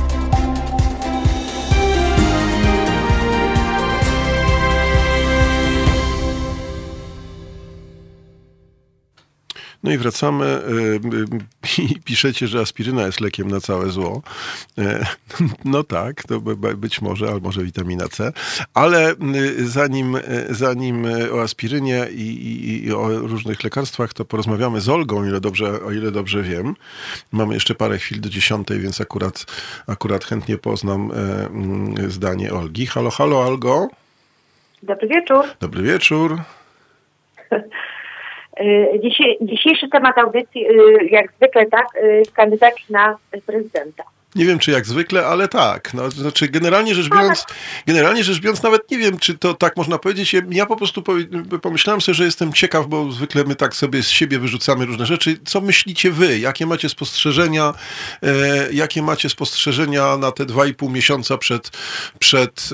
No i wracamy i piszecie, że aspiryna jest lekiem na całe zło. No tak, to być może, albo może witamina C, ale zanim, zanim o aspirynie i, i, i o różnych lekarstwach, to porozmawiamy z Olgą, o ile dobrze, o ile dobrze wiem. Mamy jeszcze parę chwil do dziesiątej, więc akurat, akurat chętnie poznam zdanie Olgi. Halo, halo, Olgo. Dobry wieczór. Dobry wieczór. Y, dzisiejszy temat audycji, y, jak zwykle, tak, y, kandydat na prezydenta. Nie wiem, czy jak zwykle, ale tak. No, znaczy, generalnie rzecz biorąc, generalnie rzecz biorąc, nawet nie wiem, czy to tak można powiedzieć. Ja po prostu pomyślałem sobie, że jestem ciekaw, bo zwykle my tak sobie z siebie wyrzucamy różne rzeczy. Co myślicie wy? Jakie macie spostrzeżenia? E, jakie macie spostrzeżenia na te dwa i pół miesiąca przed, przed,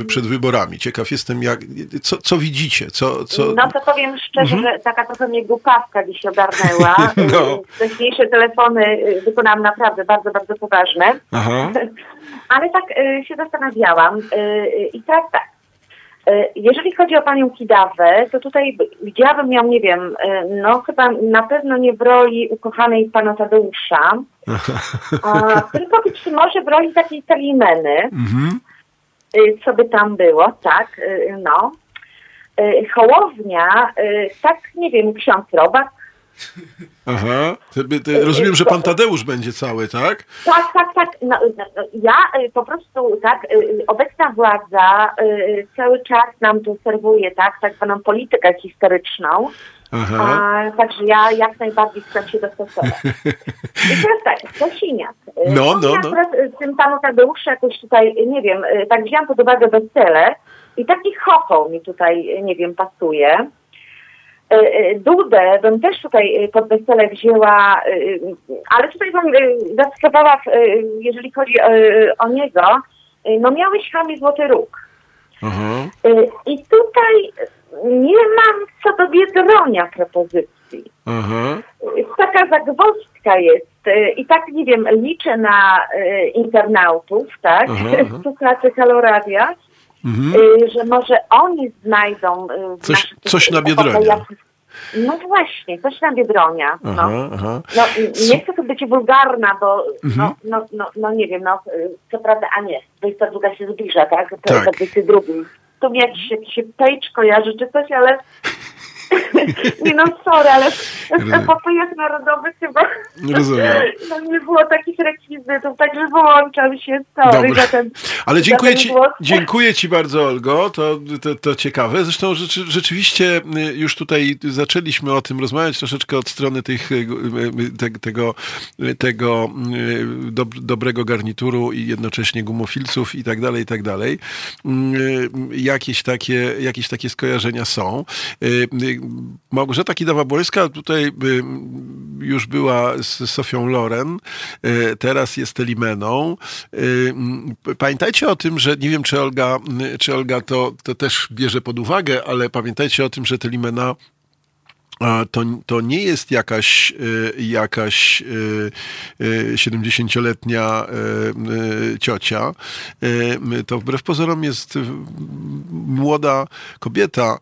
e, przed wyborami? Ciekaw jestem, jak, co, co widzicie? Co, co... No to powiem szczerze, mhm. że taka trochę mnie głupawka dziś ogarnęła. no. Wcześniejsze telefony y, wykonałam naprawdę bardzo, bardzo poważnie ważne. Aha. Ale tak y, się zastanawiałam y, y, i teraz tak. Jeżeli chodzi o panią Kidawę, to tutaj widziałabym ją, nie wiem, no chyba na pewno nie w roli ukochanej pana Tadeusza, a, tylko być może w roli takiej Salimeny, mhm. co by tam było, tak, no. Hołownia, tak, nie wiem, ksiądz Robak, Aha. rozumiem, że pan Tadeusz będzie cały, tak? Tak, tak, tak. No, no, no ja y, po prostu, tak, y, obecna władza y, cały czas nam tu serwuje, tak, tak zwaną politykę historyczną. Aha. A, także ja jak najbardziej chcę się dostosować. I teraz tak, Kosiniak. No, no, no. Teraz z tym panu Tadeuszu jakoś tutaj, nie wiem, tak wziąłem pod uwagę wesele i taki chochoł mi tutaj, nie wiem, pasuje. E, e, Dudę bym też tutaj e, pod wesele wzięła, ale tutaj bym zaskakowała, jeżeli chodzi o niego, no miałeś chamie Złoty Róg. Mhm. I tutaj nie mam co do Biedronia propozycji. Mhm. Taka zagwozdka jest i tak, nie wiem, liczę na internautów, tak, słuchaczy Haloradia, Mhm. Y, że może oni znajdą y, coś, coś na Biedronia. No właśnie, coś na Biedronia. No. Aha, aha. no nie chcę tu być wulgarna, bo mhm. no, no, no, no nie wiem, no co prawda, a nie, 22 się zbliża, tak? To tak. 22. Tu mi jakiś, jakiś page kojarzy czy coś, ale nie no, sorry, ale w epopejach narodowych chyba Rozumiem. no, nie było takich rekwizytów, także wyłączam się, sorry za ten Ale dziękuję ci, dziękuję ci bardzo, Olgo, to, to, to ciekawe. Zresztą rzeczy, rzeczywiście y, już tutaj zaczęliśmy o tym rozmawiać troszeczkę od strony tych, y, y, te, tego, tego do, dobrego garnituru i jednocześnie gumofilców i tak dalej, i tak dalej. Jakieś takie, jakieś takie skojarzenia są. Małgorzata Kidawa-Błońska tutaj y, już była z Sofią Loren, y, teraz jest Elimeną. Y, pamiętajcie o tym, że nie wiem, czy Olga, czy Olga to, to też bierze pod uwagę, ale pamiętajcie o tym, że Telimena to, to nie jest jakaś, jakaś 70-letnia ciocia. To wbrew pozorom jest młoda kobieta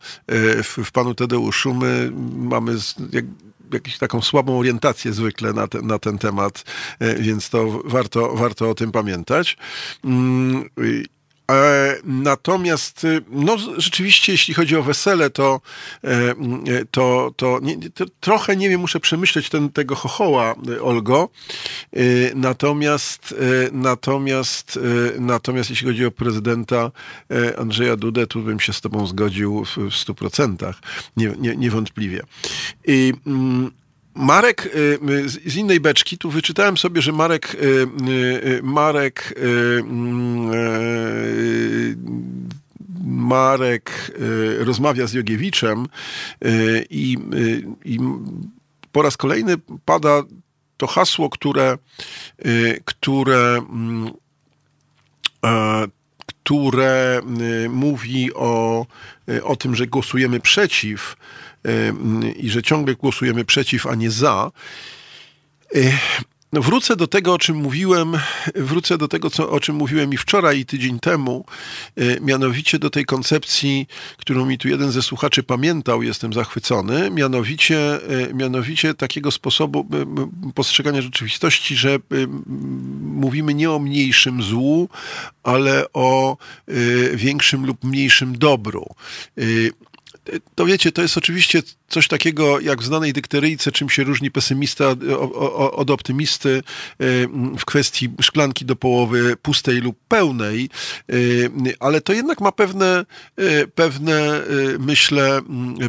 w, w panu Tadeuszu. My mamy jak, jakąś taką słabą orientację zwykle na, te, na ten temat, więc to warto, warto o tym pamiętać. E, natomiast, y, no rzeczywiście, jeśli chodzi o wesele, to, e, to, to, nie, to trochę, nie wiem, muszę przemyśleć ten, tego chochoła, y, Olgo. Natomiast, natomiast, natomiast jeśli chodzi o prezydenta e, Andrzeja Dudę, tu bym się z tobą zgodził w, w 100%. Nie, nie, niewątpliwie. I, mm, Marek y, y, z innej beczki, tu wyczytałem sobie, że Marek, y, Marek, mm, Marek rozmawia z Jogiewiczem i, i po raz kolejny pada to hasło, które, które, mm, które mówi o, o tym, że głosujemy przeciw i że ciągle głosujemy przeciw, a nie za. no wrócę do tego, o czym mówiłem, wrócę do tego, co, o czym mówiłem i wczoraj, i tydzień temu, y, mianowicie do tej koncepcji, którą mi tu jeden ze słuchaczy pamiętał, jestem zachwycony, mianowicie, y, mianowicie takiego sposobu y, postrzegania rzeczywistości, że mówimy nie o mniejszym złu, ale o większym lub mniejszym dobru to wiecie, to jest oczywiście coś takiego jak w znanej dykteryjce, czym się różni pesymista od optymisty e, w kwestii szklanki do połowy pustej lub pełnej, e, ale to jednak ma pewne, e, pewne myślę,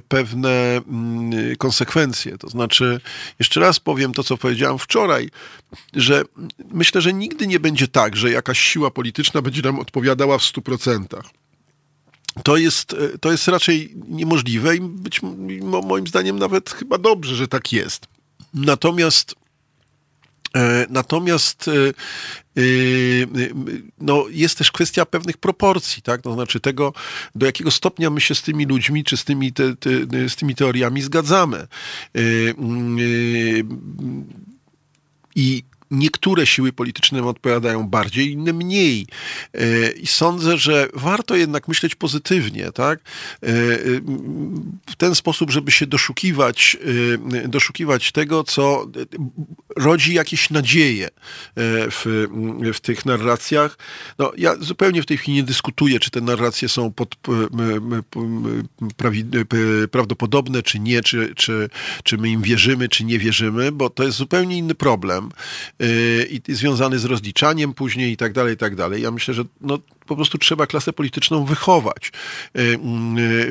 pewne konsekwencje. To znaczy, jeszcze raz powiem to, co powiedziałem wczoraj, że myślę, że nigdy nie będzie tak, że jakaś siła polityczna będzie nam odpowiadała w stu procentach to jest, e, to jest raczej niemożliwe i być moim zdaniem nawet chyba dobrze, że tak jest. Natomiast e, Natomiast e, no, jest też kwestia pewnych proporcji, tak? To znaczy tego, do jakiego stopnia my się z tymi ludźmi, czy z tymi, te, te, z tymi teoriami zgadzamy. I niektóre siły polityczne odpowiadają bardziej, inne mniej. E, I sądzę, że warto jednak myśleć pozytywnie, tak? E, w ten sposób, żeby się doszukiwać, e, doszukiwać tego, co rodzi jakieś nadzieje w, w tych narracjach. No, ja zupełnie w tej chwili nie dyskutuję, czy te narracje są pod, prawdopodobne, czy nie, czy, czy, czy my im wierzymy, czy nie wierzymy, bo to jest zupełnie inny problem. Y, i, związany z rozliczaniem później i tak dalej, i tak dalej. Ja myślę, że no, po prostu trzeba klasę polityczną wychować y, y,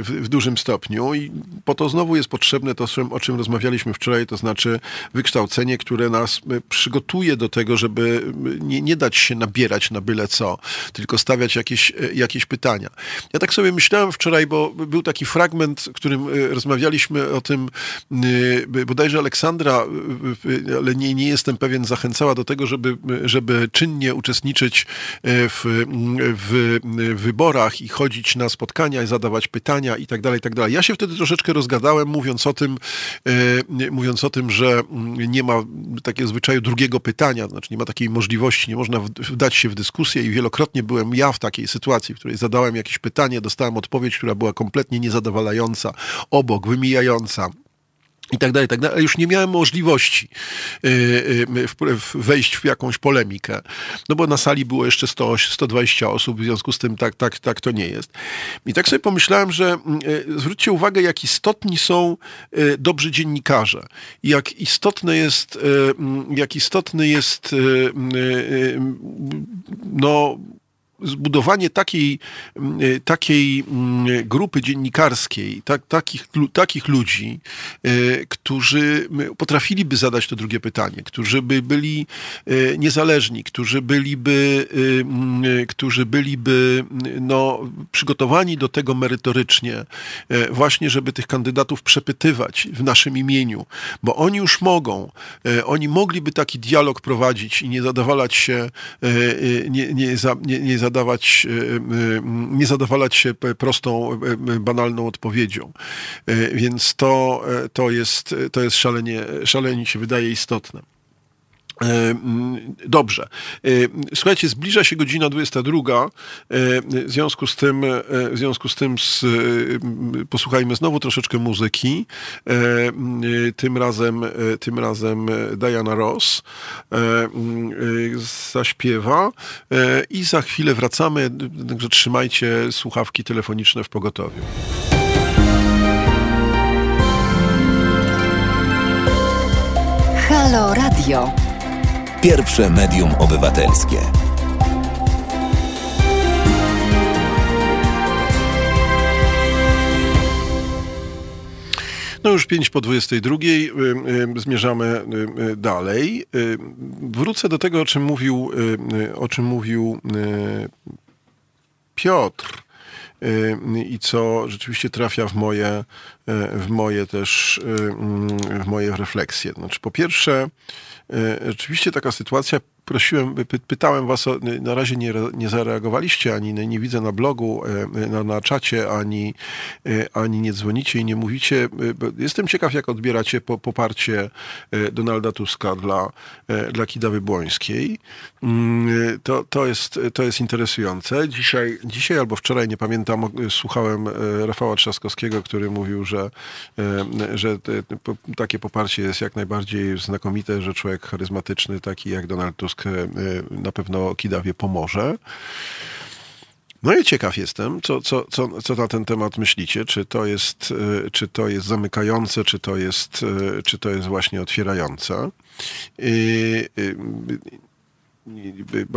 w, w, dużym stopniu i po to znowu jest potrzebne to, o czym rozmawialiśmy wczoraj, to znaczy wykształcenie, które nas przygotuje do tego, żeby nie, nie dać się nabierać na byle co, tylko stawiać jakieś, jakieś pytania. Ja tak sobie myślałem wczoraj, bo był taki fragment, w którym rozmawialiśmy o tym, bodajże Aleksandra, ale nie, nie jestem pewien, zachęcała do tego, żeby, żeby czynnie uczestniczyć e, w, w, wyborach i chodzić na spotkania i zadawać pytania i tak dalej, i tak dalej. Ja się wtedy troszeczkę rozgadałem, mówiąc o tym, e, mówiąc o tym, że nie ma takiego zwyczaju drugiego pytania, znaczy nie ma takiej możliwości, nie można wdać się w dyskusję i wielokrotnie byłem ja w takiej sytuacji, w której zadałem jakieś pytanie, dostałem odpowiedź, która była kompletnie niezadowalająca, obok, wymijająca i tak dalej, tak dalej, ale już nie miałem możliwości y, y, wejść w jakąś polemikę, no bo na sali było jeszcze 100, 120 osób, w związku z tym tak, tak, tak to nie jest. I tak sobie pomyślałem, że mm, y, zwróćcie uwagę, jak istotni są dobrzy dziennikarze. Jak istotne jest, mm, jak istotny jest no, zbudowanie takiej, mm, e, takiej mm, grupy dziennikarskiej, tak, takich, takich ludzi, e, którzy potrafiliby zadać to drugie pytanie, którzy by byli e, niezależni, którzy byliby, którzy byliby no, przygotowani do tego merytorycznie, właśnie, żeby tych kandydatów przepytywać w naszym imieniu, bo oni już mogą, oni mogliby taki dialog prowadzić i nie zadawalać się, nie, nie, nie, nie zadawać, e, e, nie zadawalać się prostą, e, banalną odpowiedzią. Więc to, to, jest, to jest szalenie, szalenie się wydaje istotne. Dobrze. Słuchajcie, zbliża się godzina 22. W związku z tym, w związku z tym z, posłuchajmy znowu troszeczkę muzyki. Tym razem, tym razem Diana Ross zaśpiewa i za chwilę wracamy, także trzymajcie słuchawki telefoniczne w pogotowiu. Halo Radio. Pierwsze medium obywatelskie. No już 5 po 22 zmierzamy dalej. Wrócę do tego, o czym mówił, o czym mówił Piotr i co rzeczywiście trafia w moje, w moje też, w moje refleksje. Znaczy, po pierwsze, rzeczywiście taka sytuacja prosiłem, pytałem was, o, na razie nie, nie zareagowaliście, ani nie widzę na blogu, na, na czacie, ani, ani nie dzwonicie i nie mówicie. Jestem ciekaw, jak odbieracie poparcie Donalda Tuska dla, dla Kidawy Błońskiej. Mm, to, to, jest, to jest interesujące. Dzisiaj, dzisiaj albo wczoraj, nie pamiętam, słuchałem Rafała Trzaskowskiego, który mówił, że, że takie poparcie jest jak najbardziej znakomite, że człowiek charyzmatyczny, taki jak Donald Tusk, na pewno Kidawie pomoże. No i ciekaw jestem, co, co, co, co na ten temat myślicie. Czy to, jest, czy to jest zamykające, czy to jest, czy to jest właśnie otwierające.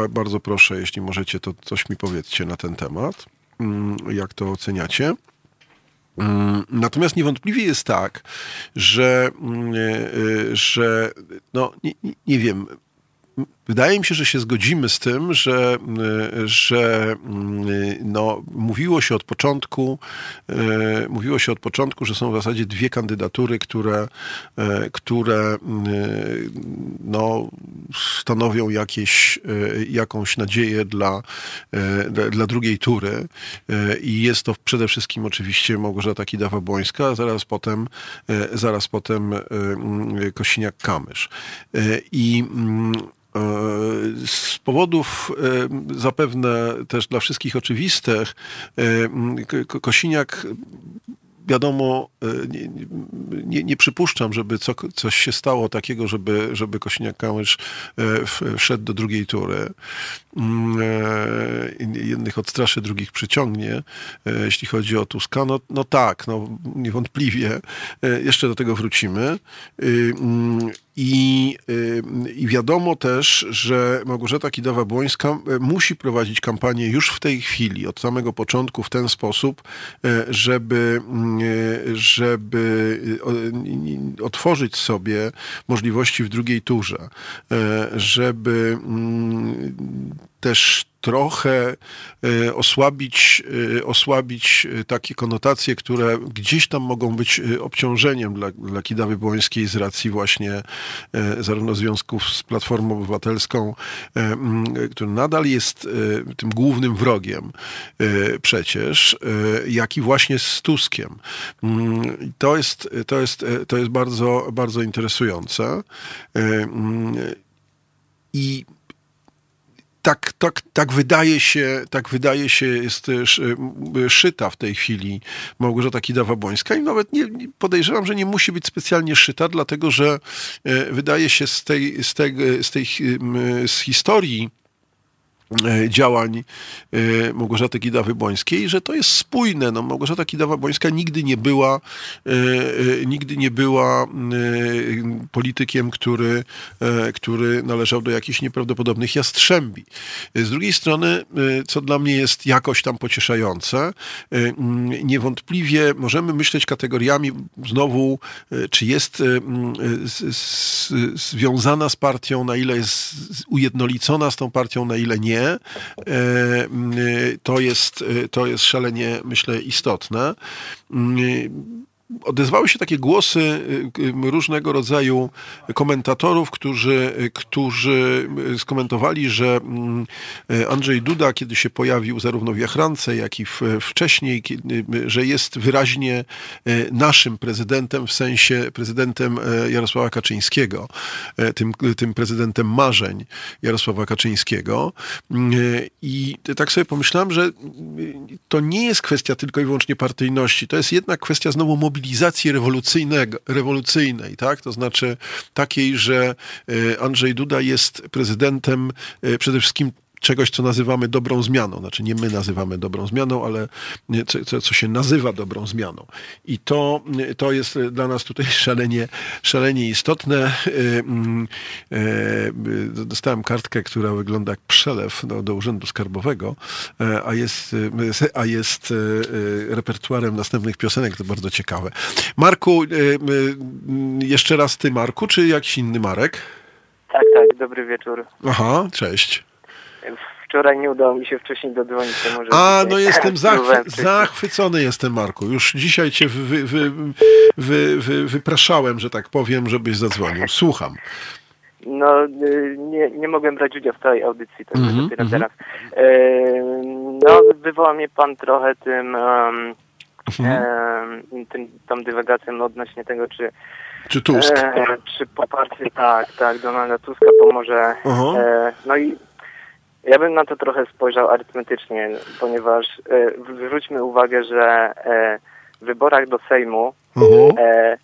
Bardzo proszę, jeśli możecie, to coś mi powiedzcie na ten temat. Mm, jak to oceniacie? Mm, natomiast niewątpliwie jest tak, że, mm, e, że no, nie, nie wiem, Wydaje mi się, że się zgodzimy z tym, że, że no, mówiło się od początku, e, mówiło się od początku, że są w zasadzie dwie kandydatury, które, które no, stanowią jakieś, jakąś nadzieję dla, dla drugiej tury. I jest to przede wszystkim oczywiście Małgorzata Kidawa-Błońska, a zaraz potem, zaraz potem Kosiniak-Kamysz. I E, z powodów e, zapewne też dla wszystkich oczywistych, e, Kosiniak wiadomo, nie, nie, nie, przypuszczam, żeby co, coś się stało takiego, żeby, żeby Kosiniak-Kamysz wszedł do drugiej tury. Mm, jednych odstraszy, drugich przyciągnie. Jeśli chodzi o Tuska, no, no tak, no niewątpliwie. Jeszcze do tego wrócimy. I, y, I, wiadomo też, że Małgorzata Kidawa-Błońska y, musi prowadzić kampanię już w tej chwili, od samego początku w ten sposób, y, żeby, żeby otworzyć sobie możliwości w drugiej turze, żeby mm, też trochę e, osłabić, e, osłabić e, takie konotacje, które gdzieś tam mogą być obciążeniem dla, dla Kidawy Błońskiej z racji właśnie zarówno związków z Platformą Obywatelską, który nadal jest tym głównym wrogiem przecież, jak i właśnie z Tuskiem. To jest, to jest, to jest bardzo, bardzo interesujące. I tak, tak, tak wydaje się, tak wydaje się, jest szyta w tej chwili Małgorzata Kidawa-Błońska. I nawet nie, podejrzewam, że nie musi być specjalnie szyta, dlatego że e, wydaje się z tej, z tej, z tej z historii E, działań e, Małgorzaty Kidawy-Błońskiej, że to jest spójne. No, Małgorzata Kidawa-Błońska nigdy nie była e, nigdy nie była politykiem, który, który należał do jakichś nieprawdopodobnych jastrzębi. Z drugiej strony, co dla mnie jest jakoś tam pocieszające, niewątpliwie możemy myśleć kategoriami znowu, czy jest związana z partią, na ile jest ujednolicona z tą partią, na ile nie, E, to jest, e, to jest szalenie, myślę, istotne odezwały się takie głosy y, różnego rodzaju komentatorów, którzy, którzy skomentowali, że mm, Andrzej Duda, kiedy się pojawił zarówno w Jachrance, jak i wcześniej, że jest wyraźnie y, naszym prezydentem, w sensie prezydentem e, Jarosława Kaczyńskiego, e, tym, tym prezydentem marzeń Jarosława Kaczyńskiego. Mm, I tak sobie pomyślałem, że to nie jest kwestia tylko i wyłącznie partyjności, to jest jednak kwestia znowu mobilizacji mobilizacji rewolucyjnej, tak? to znaczy takiej, że e, Andrzej Duda jest prezydentem e, przede wszystkim czegoś, co nazywamy dobrą zmianą. Znaczy nie my nazywamy dobrą zmianą, ale co, co się nazywa dobrą zmianą. I to, to jest dla nas tutaj szalenie, szalenie istotne. Mm, e, dostałem kartkę, która wygląda jak przelew do, do Urzędu Skarbowego, a jest, a jest repertuarem następnych piosenek. To bardzo ciekawe. Marku, jeszcze raz ty, Marku, czy jakiś inny Marek? Tak, tak, dobry wieczór. Aha, cześć. Wczoraj nie udało mi się wcześniej dodzwonić. Może A, no jestem zachwy zachwycony jestem, Marku. Już dzisiaj cię wy, wy, wy, wypraszałem, że tak powiem, żebyś zadzwonił. Słucham. no, y, nie, nie mogłem brać udziału w tej audycji, to mm -hmm, dopiero mm -hmm. teraz. No, wywoła mnie pan trochę tym, um, um, tym tą dywagacją odnośnie tego, czy czy Tusk? E, czy poparcie, tak, tak, Donalda Tuska pomoże. Uh -huh. e, no i ja bym na to trochę spojrzał arytmetycznie, ponieważ e, zwróćmy uwagę, że e, w wyborach do Sejmu -huh. e,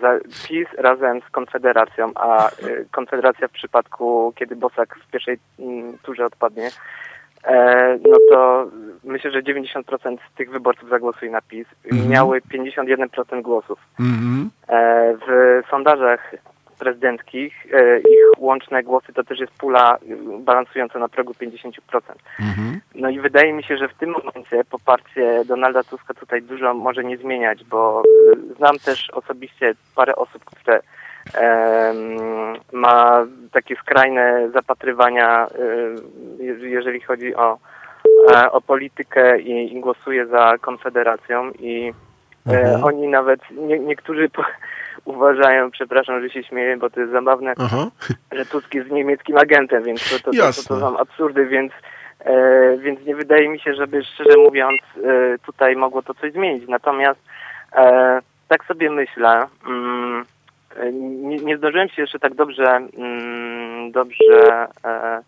za, PiS razem z Konfederacją, a e, Konfederacja w przypadku, kiedy Bosak w pierwszej m, turze odpadnie, e, no to myślę, że 90% z tych wyborców zagłosuje na PiS. Mhm. Miały 51% głosów. Mhm. W sondażach prezydenckich e, ich łączne głosy to też jest pula balansująca na progu 50%. Mhm. No i wydaje mi się, że w tym momencie poparcie Donalda Tuska tutaj dużo może nie zmieniać, bo znam też osobiście parę osób, które ma takie skrajne zapatrywania, e, jeżeli chodzi o, e, o politykę i, i głosuje za Konfederacją i e, mhm. oni nawet, nie, niektórzy uważają, przepraszam, że się śmieję, bo to jest zabawne, Aha. że Tusk jest niemieckim agentem, więc to, to, to, to, to są absurdy, więc e, więc nie wydaje mi się, żeby szczerze mówiąc e, tutaj mogło to coś zmienić. Natomiast e, tak sobie myślę, mm, nie, nie zdążyłem się jeszcze tak dobrze, mm, dobrze e,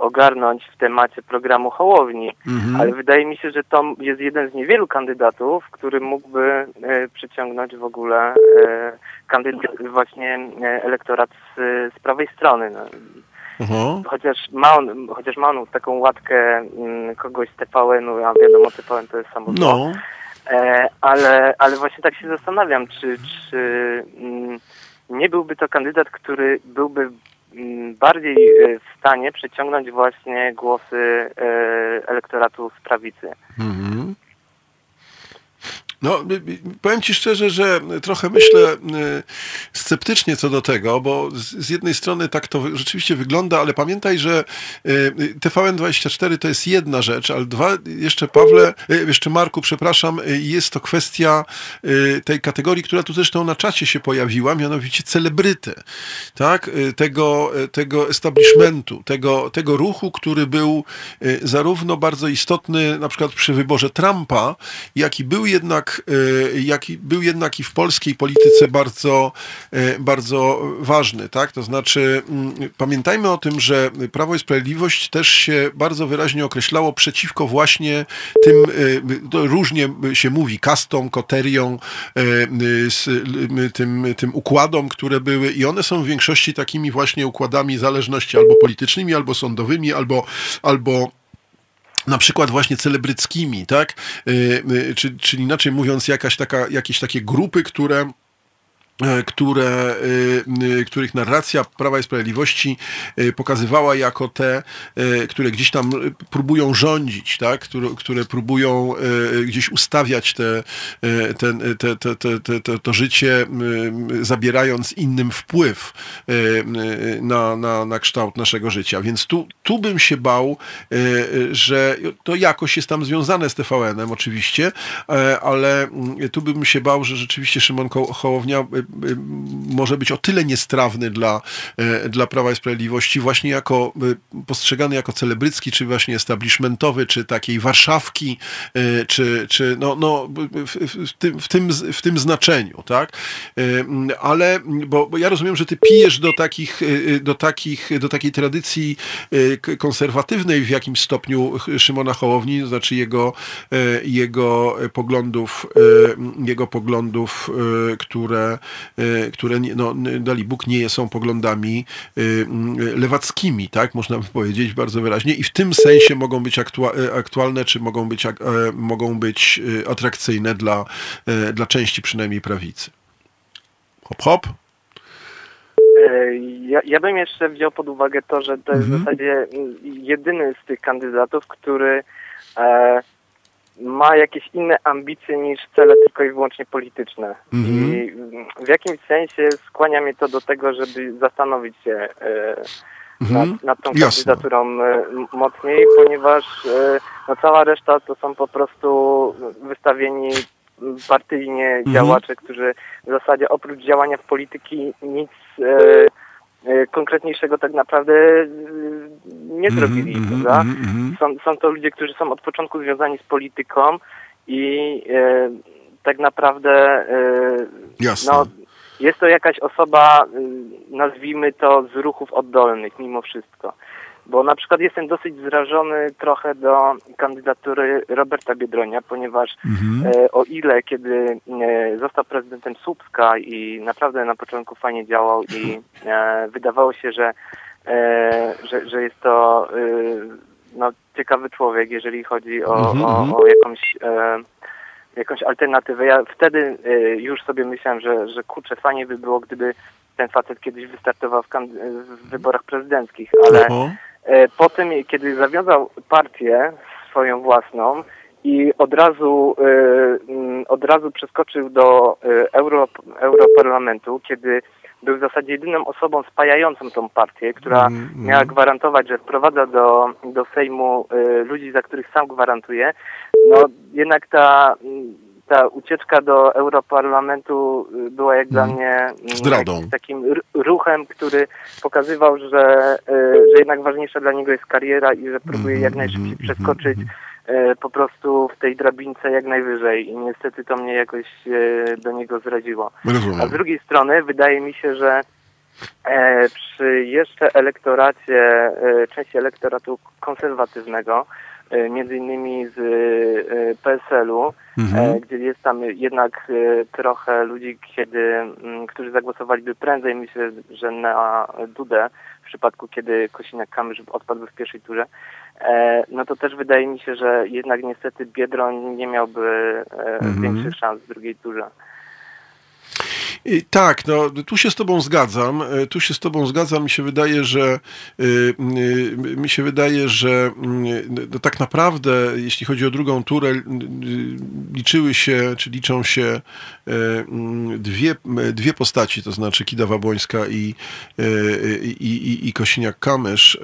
ogarnąć w temacie programu Hołowni, mhm. ale wydaje mi się, że to jest jeden z niewielu kandydatów, który mógłby e, przyciągnąć w ogóle e, kandydat, właśnie e, elektorat z, z prawej strony. No. Mhm. Chociaż, ma on, chociaż ma on taką łatkę m, mm, kogoś z TVN-u, a wiadomo TVN to jest samo no. E, ale, ale właśnie tak się zastanawiam, czy, czy m, mm, nie byłby to kandydat, który byłby bardziej e, w stanie przyciągnąć właśnie głosy e, elektoratu z prawicy. Mhm. No, powiem Ci szczerze, że trochę myślę sceptycznie co do tego, bo z jednej strony tak to rzeczywiście wygląda, ale pamiętaj, że TVN24 to jest jedna rzecz, ale dwa, jeszcze Pawle, jeszcze Marku, przepraszam, jest to kwestia tej kategorii, która tu zresztą na czacie się pojawiła, mianowicie celebryty, tak? Tego, tego establishmentu, tego, tego ruchu, który był zarówno bardzo istotny na przykład przy wyborze Trumpa, jak i był jednak Y, jaki był jednak i w polskiej polityce bardzo, y, bardzo ważny, tak? To znaczy, mm, pamiętajmy o tym, że Prawo i Sprawiedliwość też się bardzo wyraźnie określało przeciwko właśnie tym, y, różnie się mówi, kastom, koteriom, tym, tym układom, które były i one są w większości takimi właśnie układami zależności albo politycznymi, albo sądowymi, albo, albo na przykład właśnie celebryckimi, tak? Czy, czyli inaczej mówiąc, jakaś taka, jakieś takie grupy, które które, e, e, których narracja Prawa i Sprawiedliwości pokazywała jako te, które gdzieś tam próbują rządzić, tak? które, które próbują gdzieś ustawiać te, ten, te, te, te, te, to życie, zabierając innym wpływ na, na, na kształt naszego życia. Więc tu, tu bym się bał, że to jakoś jest tam związane z TVN-em oczywiście, ale tu bym się bał, że rzeczywiście Szymon Hołownia może być o tyle niestrawny dla, y, dla Prawa i Sprawiedliwości, właśnie jako y, postrzegany jako celebrycki, czy właśnie establishmentowy, czy takiej Warszawki, czy, czy no, no w, w, tym, w, tym, w tym znaczeniu, tak? Ale, bo, bo ja rozumiem, że ty pijesz do takich, do takich, do takiej tradycji konserwatywnej w jakimś stopniu Szymona Hołowni, to znaczy jego, jego poglądów, jego poglądów, które, E, które no, dali Bóg nie są poglądami e, lewackimi, tak, można by powiedzieć bardzo wyraźnie i w tym sensie mogą być e, aktualne, czy mogą być, mogą być atrakcyjne dla, dla części przynajmniej prawicy. Hop, hop. Ja, ja bym jeszcze wziął pod uwagę to, że to jest mhm. w zasadzie jedyny z tych kandydatów, który e, ma jakieś inne ambicje niż cele tylko i wyłącznie polityczne. -hmm. I w jakimś sensie skłania mnie to do tego, żeby zastanowić się e, -hmm. nad, nad, tą Jasne. kandydaturą e, mocniej, ponieważ e, no, cała reszta to są po prostu wystawieni partyjnie -hmm. działacze, którzy w zasadzie oprócz działania w polityki nic konkretniejszego tak naprawdę nie mhm, zrobili, mm prawda? Mm są, są to ludzie, którzy są od początku związani z polityką i tak naprawdę Jasne. no, jest to jakaś osoba, nazwijmy to, z ruchów oddolnych mimo wszystko. Bo na przykład jestem dosyć zrażony trochę do kandydatury Roberta Biedronia, ponieważ mhm. e, o ile kiedy e, został prezydentem Słupska i naprawdę na początku fajnie działał i e, wydawało się, że, że, że jest to no, ciekawy człowiek, jeżeli chodzi o, mhm. o, mhm. o jakąś jakąś alternatywę. Ja wtedy już sobie myślałem, że, że kurczę, fajnie by było, gdyby ten facet kiedyś wystartował w, w wyborach prezydenckich, ale E, po tym, kiedy zawiązał partię swoją własną i od razu, e, od razu przeskoczył do e, Euro, Europarlamentu, kiedy był w zasadzie jedyną osobą spajającą tą partię, która mm, mm. miała gwarantować, że wprowadza do, do Sejmu ludzi, za których sam gwarantuje, no jednak ta ta ucieczka do Europarlamentu y, była jak dla mhm. mnie mm, Zdradą. takim ruchem, który pokazywał, że, y, że jednak ważniejsza dla niego jest kariera i że próbuje jak mhm, najszybciej mhm, przeskoczyć y, po prostu w tej drabince jak najwyżej i niestety to mnie jakoś do niego zraziło. A z drugiej strony wydaje mi się, że e, przy jeszcze elektoracie, e, części elektoratu konserwatywnego, E, między innymi z PSL-u, mhm. E, gdzie jest tam jednak trochę ludzi, kiedy, którzy zagłosowaliby prędzej, myślę, że na Dudę, w przypadku kiedy Kosiniak-Kamysz odpadł w pierwszej turze, no to też wydaje mi się, że jednak niestety Biedroń nie miałby mhm. większych szans w drugiej turze. Tak, no tu się z tobą zgadzam. E, tu się z tobą zgadzam. Mi się wydaje, że e, e, mi się wydaje, że no, tak naprawdę, jeśli chodzi o drugą turę, liczyły się, czy liczą się dwie, dwie postaci, to znaczy Kida Wabłońska i, i, i, i Kosiniak-Kamysz.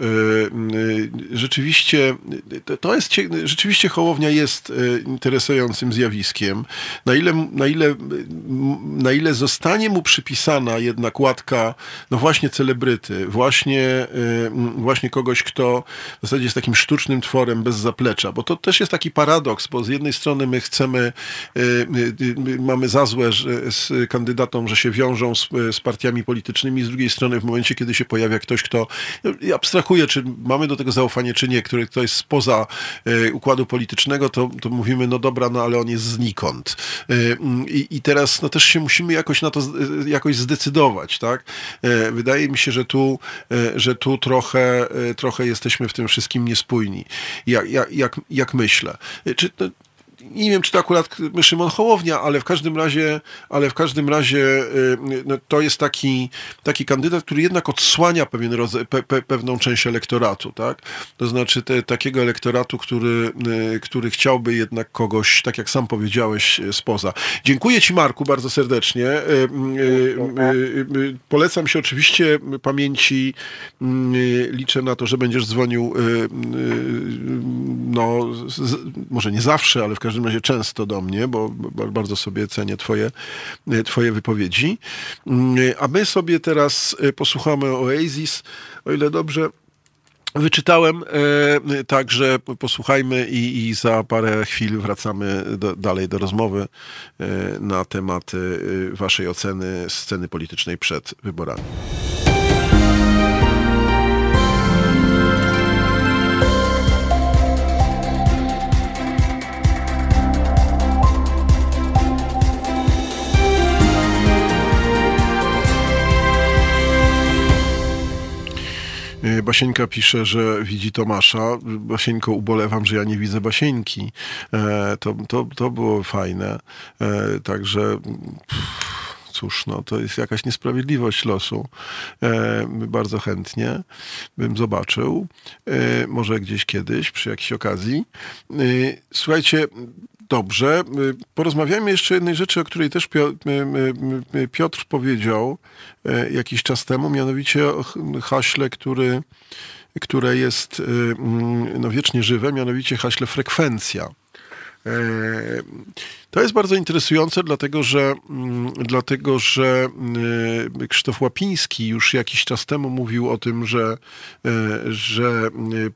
Rzeczywiście, to jest, rzeczywiście Hołownia jest interesującym zjawiskiem. Na ile, na ile, na ile zostanie zostanie mu przypisana jednak łatka, no właśnie celebryty, właśnie, y, właśnie kogoś, kto w zasadzie jest takim sztucznym tworem bez zaplecza, bo to też jest taki paradoks, bo z jednej strony my chcemy, y, y, mamy za złe z kandydatom, że się wiążą z, z partiami politycznymi, z drugiej strony w momencie, kiedy się pojawia ktoś, kto no, abstrahuje, czy mamy do tego zaufanie, czy nie, który kto jest spoza układu politycznego, to, to mówimy, no dobra, no ale on jest znikąd. I, i teraz no też się musimy jakoś na to to jakoś zdecydować, tak? E, wydaje mi się, że tu, e, że tu trochę, e, trochę jesteśmy w tym wszystkim niespójni, jak, jak, jak, jak myślę. Czy, nie wiem, czy to akurat Szymon Hołownia, ale w każdym razie, ale w każdym razie y, no, to jest taki, taki kandydat, który jednak odsłania pewien rodzaj, pe, pe, pewną część elektoratu, tak? To znaczy te, takiego elektoratu, który, y, który chciałby jednak kogoś, tak jak sam powiedziałeś, y, spoza. Dziękuję Ci, Marku, bardzo serdecznie. Polecam się oczywiście pamięci. Liczę na to, że będziesz dzwonił no, może nie zawsze, ale w każdym razie często do mnie, bo bardzo sobie cenię twoje, twoje wypowiedzi. Mm, a my sobie teraz e, posłuchamy Oasis, o ile dobrze wyczytałem, e, także posłuchajmy i, i, za parę chwil wracamy do, dalej do rozmowy e, na temat waszej oceny sceny politycznej przed wyborami. Basieńka pisze, że widzi Tomasza. Basieńko, ubolewam, że ja nie widzę Basieńki. E, to, to, to było fajne. E, także... cóż, no, to jest jakaś niesprawiedliwość losu. E, bardzo chętnie bym zobaczył. E, może gdzieś kiedyś, przy jakiejś okazji. E, słuchajcie, Dobrze. Porozmawiajmy jeszcze o jednej rzeczy, o której też Piotr powiedział jakiś czas temu, mianowicie o haśle, który, które jest mm, no, wiecznie żywe, mianowicie haśle frekwencja. To jest bardzo interesujące, dlatego że, mm, dlatego, że y, Krzysztof Łapiński już jakiś czas temu mówił o tym, że, y, że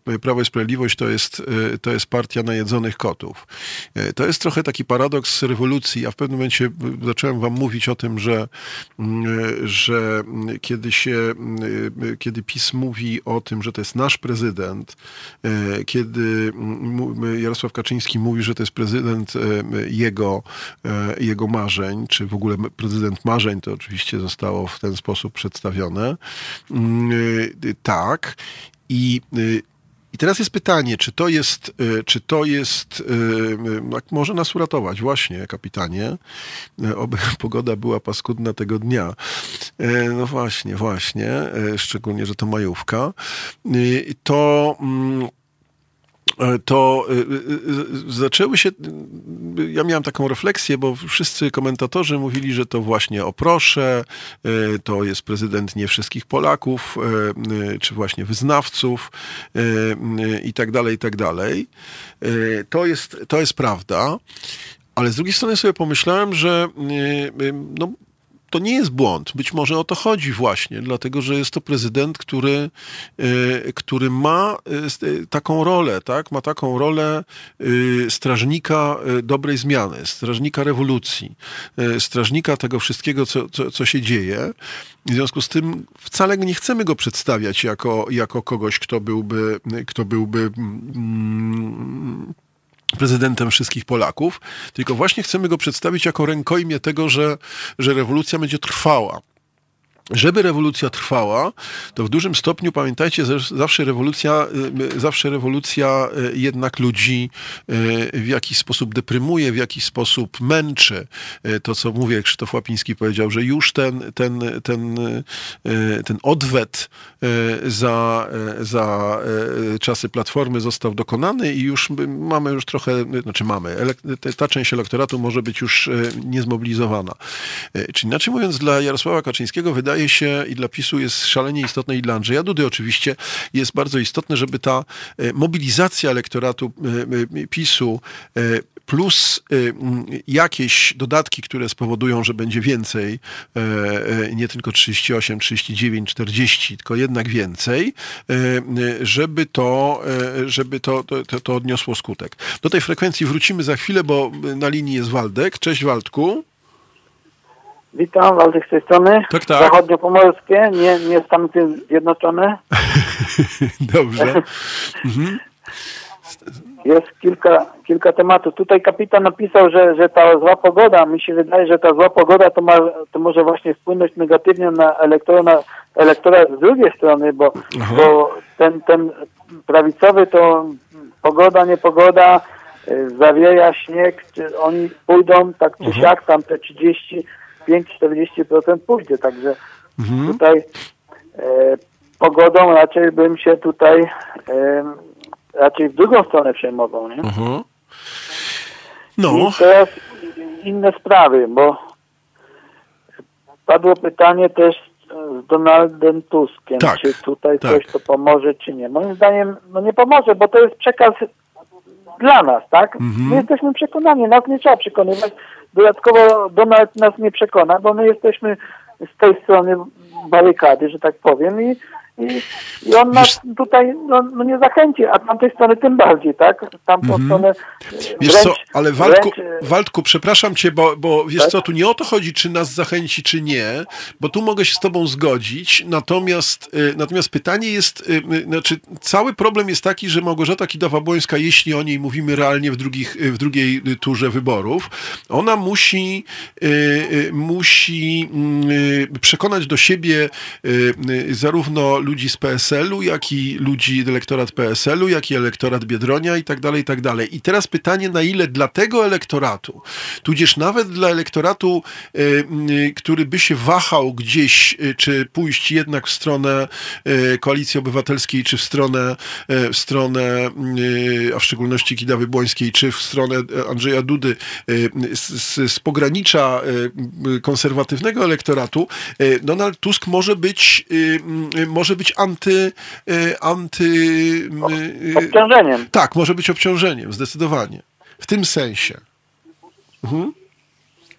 y, Prawo i Sprawiedliwość to jest, to jest partia najedzonych kotów. To jest trochę taki paradoks rewolucji. Ja w pewnym momencie zacząłem wam mówić o tym, że, że kiedy się, kiedy PiS mówi o tym, że to jest nasz prezydent, kiedy Jarosław Kaczyński mówi, że to jest prezydent jego, e, jego marzeń, czy w ogóle prezydent marzeń, to oczywiście zostało w ten sposób przedstawione. Mm, e, tak. I i teraz jest pytanie, czy to jest, e, czy to jest, może nas uratować, właśnie, kapitanie, oby pogoda była paskudna tego dnia. No właśnie, właśnie, szczególnie, że to majówka. To mm, E, to e, e, zaczęły się. Ja miałem taką refleksję, bo wszyscy komentatorzy mówili, że to właśnie o proszę, to jest prezydent nie wszystkich Polaków, czy właśnie wyznawców i tak dalej, i tak dalej. To jest, to jest prawda. Ale z drugiej strony sobie pomyślałem, że no, to nie jest błąd. Być może o to chodzi właśnie, dlatego że jest to prezydent, który, e, który ma e, e, taką rolę, tak? Ma taką rolę strażnika dobrej zmiany, strażnika rewolucji, strażnika tego wszystkiego, co, co, co się dzieje. W związku z tym wcale nie chcemy go przedstawiać jako, jako kogoś, kto byłby, kto byłby mm, prezydentem wszystkich Polaków, tylko właśnie chcemy go przedstawić jako rękojmie tego, że, że rewolucja będzie trwała. Żeby rewolucja trwała, to w dużym stopniu pamiętajcie, zawsze rewolucja, y, zawsze rewolucja y, jednak ludzi y, w jakiś sposób deprymuje, w jakiś sposób męczy. To, co mówię, Krzysztof Łapiński powiedział, że już ten, ten, ten, ten odwet za, za czasy Platformy został dokonany i już mamy już trochę, znaczy mamy, ta część elektoratu może być już niezmobilizowana. Czyli inaczej mówiąc, dla Jarosława Kaczyńskiego wydaje wydaje się i dla PiSu jest szalenie istotne i dla Andrzeja Dudy oczywiście jest bardzo istotne, żeby ta e, mobilizacja elektoratu e, e, PiSu plus jakieś dodatki, które spowodują, że będzie więcej, nie tylko 38, 39, 40, tylko jednak więcej, żeby to, żeby to, to, to odniosło skutek. Do tej frekwencji wrócimy za chwilę, bo na linii jest Waldek. Cześć Waldku. Witam, Waldek z tej strony. Tak, tak. Zachodniopomorskie, nie, nie Stany Zjednoczone. Dobrze. Mhm. Jest kilka, kilka tematów. Tutaj kapitan napisał, że, że ta zła pogoda, mi się wydaje, że ta zła pogoda to, ma, to może właśnie wpłynąć negatywnie na elektora, elektora z drugiej strony, bo, bo ten, ten prawicowy to pogoda, niepogoda, y, zawieja śnieg, czy oni pójdą tak czy siak, tam te 30 5-40% pójdzie, także mhm. tutaj e, pogodą raczej bym się tutaj e, raczej w drugą stronę przejmował, nie? Mhm. No. I teraz inne sprawy, bo padło pytanie też z Donaldem Tuskiem, tak, czy tutaj tak. coś to pomoże, czy nie. Moim zdaniem no nie pomoże, bo to jest przekaz dla nas, tak? Mhm. My jesteśmy przekonani, nas nie trzeba przekonywać. Dodatkowo Donald nas nie przekona, bo my jesteśmy z tej strony barykady, że tak powiem i i, on nas tutaj no, no, nie zachęci, a tamtej strony tym bardziej, tak? Tam po mhm. stronę Wiesz wręcz, co, ale Waldku, wręcz... Waldku, przepraszam cię, bo, bo wiesz tak? co, tu nie o to chodzi, czy nas zachęci, czy nie, bo tu mogę się z tobą zgodzić, natomiast, y, natomiast pytanie jest, y, znaczy cały problem jest taki, że Małgorzata Kidawa-Błońska, jeśli o niej mówimy realnie w, drugich, w drugiej turze wyborów, ona musi, musi mm, przekonać do siebie zarówno ludzi z PSL-u, jak i ludzi, elektorat PSL-u, jak i elektorat Biedronia i tak dalej, i tak dalej. I teraz pytanie, na ile dla tego elektoratu, tudzież nawet dla elektoratu, y, y, który by się wahał gdzieś, y, czy pójść jednak w stronę Koalicji Obywatelskiej, czy w stronę, w stronę a w szczególności Kidawy Błońskiej, czy w stronę Andrzeja Dudy z, z pogranicza konserwatywnego elektoratu, Donald Tusk może być, może być anty... anty obciążeniem. Tak, może być obciążeniem, zdecydowanie. W tym sensie. Mhm.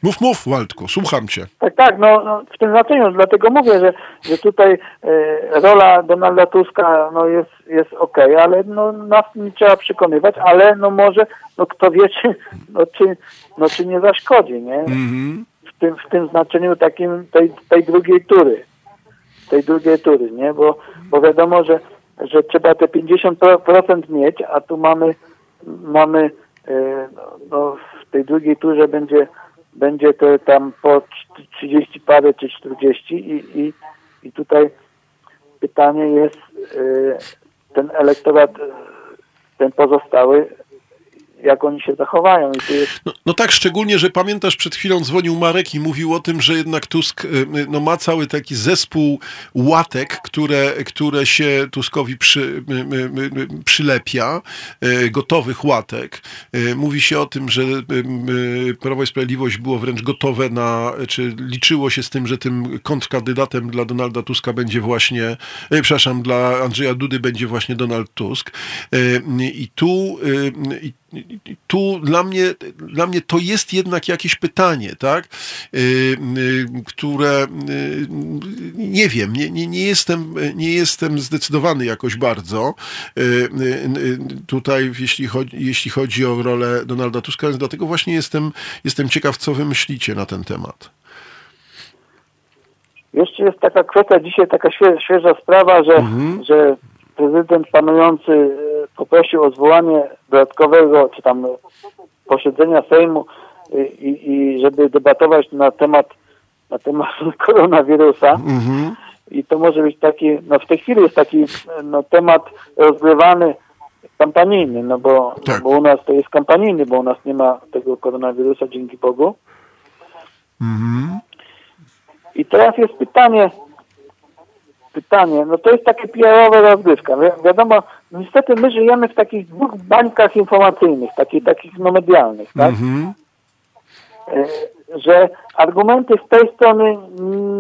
Mów, mów, Waldku, słucham cię. Tak, tak, no, no w tym znaczeniu, dlatego mówię, że, że tutaj e, rola Donalda Tuska no, jest, jest okej, okay, ale no, nas nie trzeba przekonywać, ale no może, no kto wie, czy, no, czy, no, czy nie zaszkodzi, nie? Mhm. W, tym, w tym znaczeniu takim tej, tej drugiej tury, tej drugiej tury, nie? Bo, bo wiadomo, że, że trzeba te 50% mieć, a tu mamy, mamy e, no, w tej drugiej turze będzie będzie to tam po 30 parę czy 40 i, i, i tutaj pytanie jest y, ten elektorat, y, ten pozostały, jak oni się zachowają. Jest... No, no, tak, szczególnie, że pamiętasz, przed chwilą dzwonił Marek i mówił o tym, że jednak Tusk y, y, no, ma cały taki zespół łatek, które, które się Tuskowi przy, y, przylepia, gotowych łatek. Mówi się o tym, że Prawo i Sprawiedliwość było wręcz gotowe na, czy liczyło się z tym, że tym kontrkandydatem dla Donalda Tuska będzie właśnie, przepraszam, dla Andrzeja Dudy będzie właśnie Donald Tusk. I tu, i tu dla mnie, dla mnie to jest jednak jakieś pytanie, tak? Y, y, które y, nie wiem, nie, nie, nie, jestem, nie jestem zdecydowany jakoś bardzo tutaj, jeśli chodzi, jeśli chodzi o rolę Donalda Tuska, więc dlatego właśnie jestem, jestem ciekaw, co wy myślicie na ten temat. Jeszcze jest taka kwestia, dzisiaj taka świeża, świeża sprawa, że, mhm. że prezydent panujący poprosił o zwołanie dodatkowego, czy tam posiedzenia Sejmu i, i żeby debatować na temat na temat koronawirusa. Mhm. I to może być taki, no w tej chwili jest taki no, temat rozgrywany kampanijny, no bo, tak. bo u nas to jest kampanijny, bo u nas nie ma tego koronawirusa, dzięki Bogu. Mhm. I teraz jest pytanie, pytanie, no to jest takie PR-owe rozgrywka. Wi wiadomo, niestety my żyjemy w takich dwóch bańkach informacyjnych, takich, takich no medialnych, tak? Mm -hmm. Że argumenty z tej strony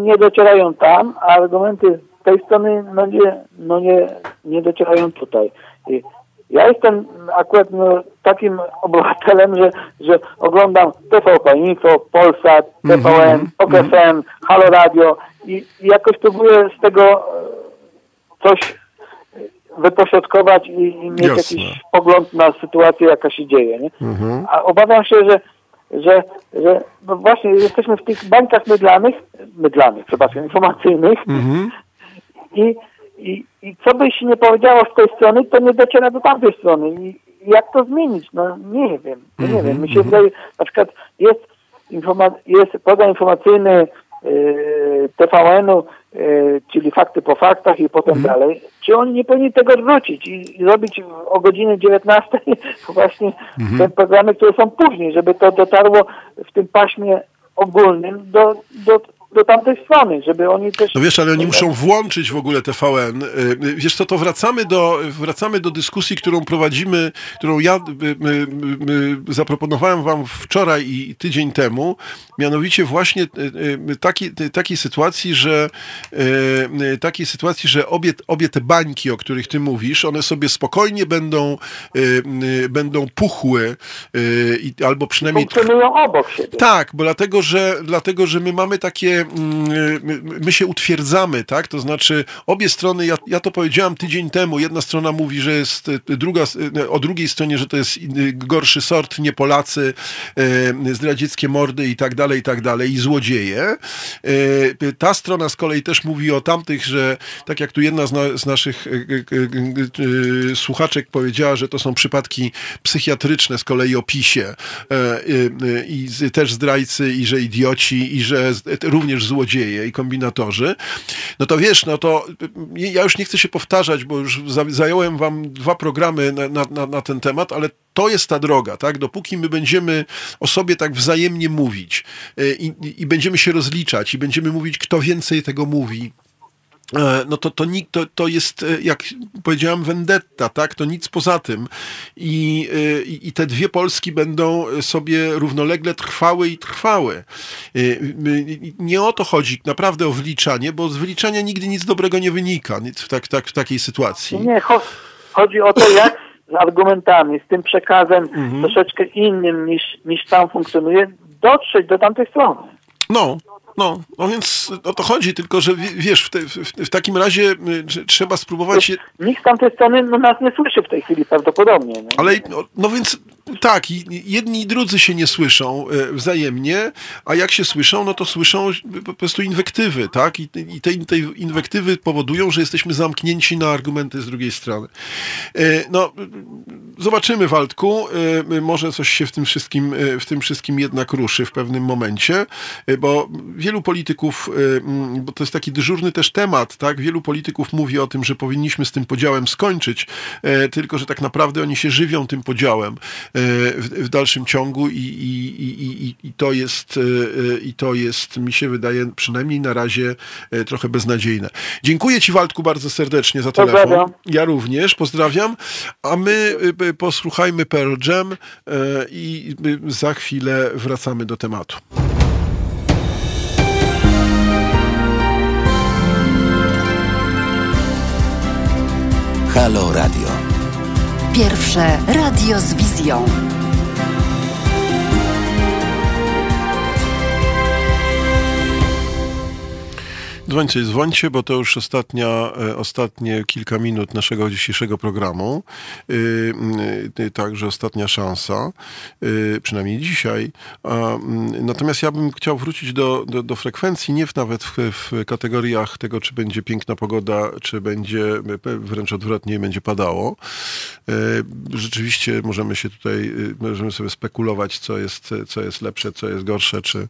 nie docierają tam, a argumenty z tej strony no nie, no nie, nie docierają tutaj. I ja jestem akurat no, takim obywatelem, że, że oglądam TVP Info, Polsat, TVN, mm -hmm. OKFM, Halo Radio i, i jakoś próbuję z tego e, coś wypośrodkować i, i mieć Jasne. jakiś pogląd na sytuację, jaka się dzieje. Nie? -hmm. A obawiam się, że, że, że no właśnie jesteśmy w tych bańkach mydlanych, mydlanych, przepraszam, informacyjnych -hmm. i i, I co byś nie powiedziało z tej strony, to nie dociera do tamtej strony. I jak to zmienić? No nie wiem. No, nie wiem. Mi się mhm. wydaje, na przykład jest, informa- jest program informacyjny TVN-u, yy, czyli fakty po faktach i potem mhm. dalej. Czy oni nie powinni tego wrócić i, i zrobić o godzinie 19 właśnie mhm. te programy, które są później, żeby to dotarło w tym paśmie ogólnym do, do do tamtej strony, żeby oni też... No wiesz, ale oni muszą włączyć w ogóle TVN. Y, y, wiesz co, to wracamy do, wracamy do dyskusji, którą prowadzimy, którą ja y, zaproponowałem wam wczoraj i tydzień temu, mianowicie właśnie takiej, takiej sytuacji, że takiej sytuacji, że obie, obie te bańki, o których ty mówisz, one sobie spokojnie będą będą puchły albo przynajmniej... Funkcjonują obok siebie. Tak, bo dlatego, że, dlatego, że my mamy takie my się utwierdzamy, tak? To znaczy obie strony, ja, ja to powiedziałam tydzień temu, jedna strona mówi, że jest e, druga, e, o drugiej stronie, że to jest gorszy sort, nie Polacy, e, zdradzieckie mordy i tak dalej, i tak dalej, i złodzieje. Ta strona z kolei też mówi o tamtych, że tak jak tu jedna z, na, z naszych słuchaczek powiedziała, że to są przypadki psychiatryczne z kolei o PiSie i też zdrajcy, i że idioci, i że również również złodzieje i kombinatorzy, no to wiesz, no to ja już nie chcę się powtarzać, bo już zająłem wam dwa programy na, na, na ten temat, ale to jest ta droga, tak? Dopóki my będziemy o sobie tak wzajemnie mówić y, i, i, będziemy się rozliczać i będziemy mówić, kto więcej tego mówi, no to, to, to, to jest, e, jak powiedziałem, vendetta, tak? To nic poza tym. I, e, i, I te dwie Polski będą sobie równolegle trwały i trwały. Nie o to chodzi naprawdę o wliczanie, bo z wliczania nigdy nic dobrego nie wynika w, tak, tak, w takiej sytuacji. Nie, chodzi o to, jak z argumentami, z tym przekazem mhm. troszeczkę innym niż, niż tam funkcjonuje, dotrzeć do tamtej strony. No, no, no więc o to chodzi, tylko że wiesz, w, te, w, w takim razie trzeba spróbować... Nikt z tamtej strony no, nas nie słyszy w tej chwili prawdopodobnie. Nie? Ale, no, no więc tak, jedni i drudzy się nie słyszą e, wzajemnie, a jak się słyszą, no to słyszą po prostu inwektywy, tak? I, i te, te inwektywy powodują, że jesteśmy zamknięci na argumenty z drugiej strony. E, no, zobaczymy, Waldku, e, może coś się w tym wszystkim, w tym wszystkim jednak ruszy w pewnym momencie, bo wielu polityków, bo to jest taki dyżurny też temat, tak? Wielu polityków mówi o tym, że powinniśmy z tym podziałem skończyć, tylko że tak naprawdę oni się żywią tym podziałem w, w dalszym ciągu i, i, i, i, to jest, i to jest, mi się wydaje, przynajmniej na razie trochę beznadziejne. Dziękuję Ci, Waldku, bardzo serdecznie za telefon. Pozdrawiam. Ja również, pozdrawiam. A my posłuchajmy Pearl Jam i za chwilę wracamy do tematu. Halo Radio. Pierwsze radio z wizją. Dzwońcie, dzwońcie, bo to już ostatnia, e, ostatnie kilka minut naszego dzisiejszego programu. Yy, także ostatnia szansa, przynajmniej dzisiaj. Natomiast ja bym chciał wrócić do, do, do frekwencji, nie w, nawet w, w, kategoriach tego, czy będzie piękna pogoda, czy będzie wręcz odwrotnie, będzie padało. Rzeczywiście możemy się tutaj, możemy sobie spekulować, co jest, co jest lepsze, co jest gorsze, czy,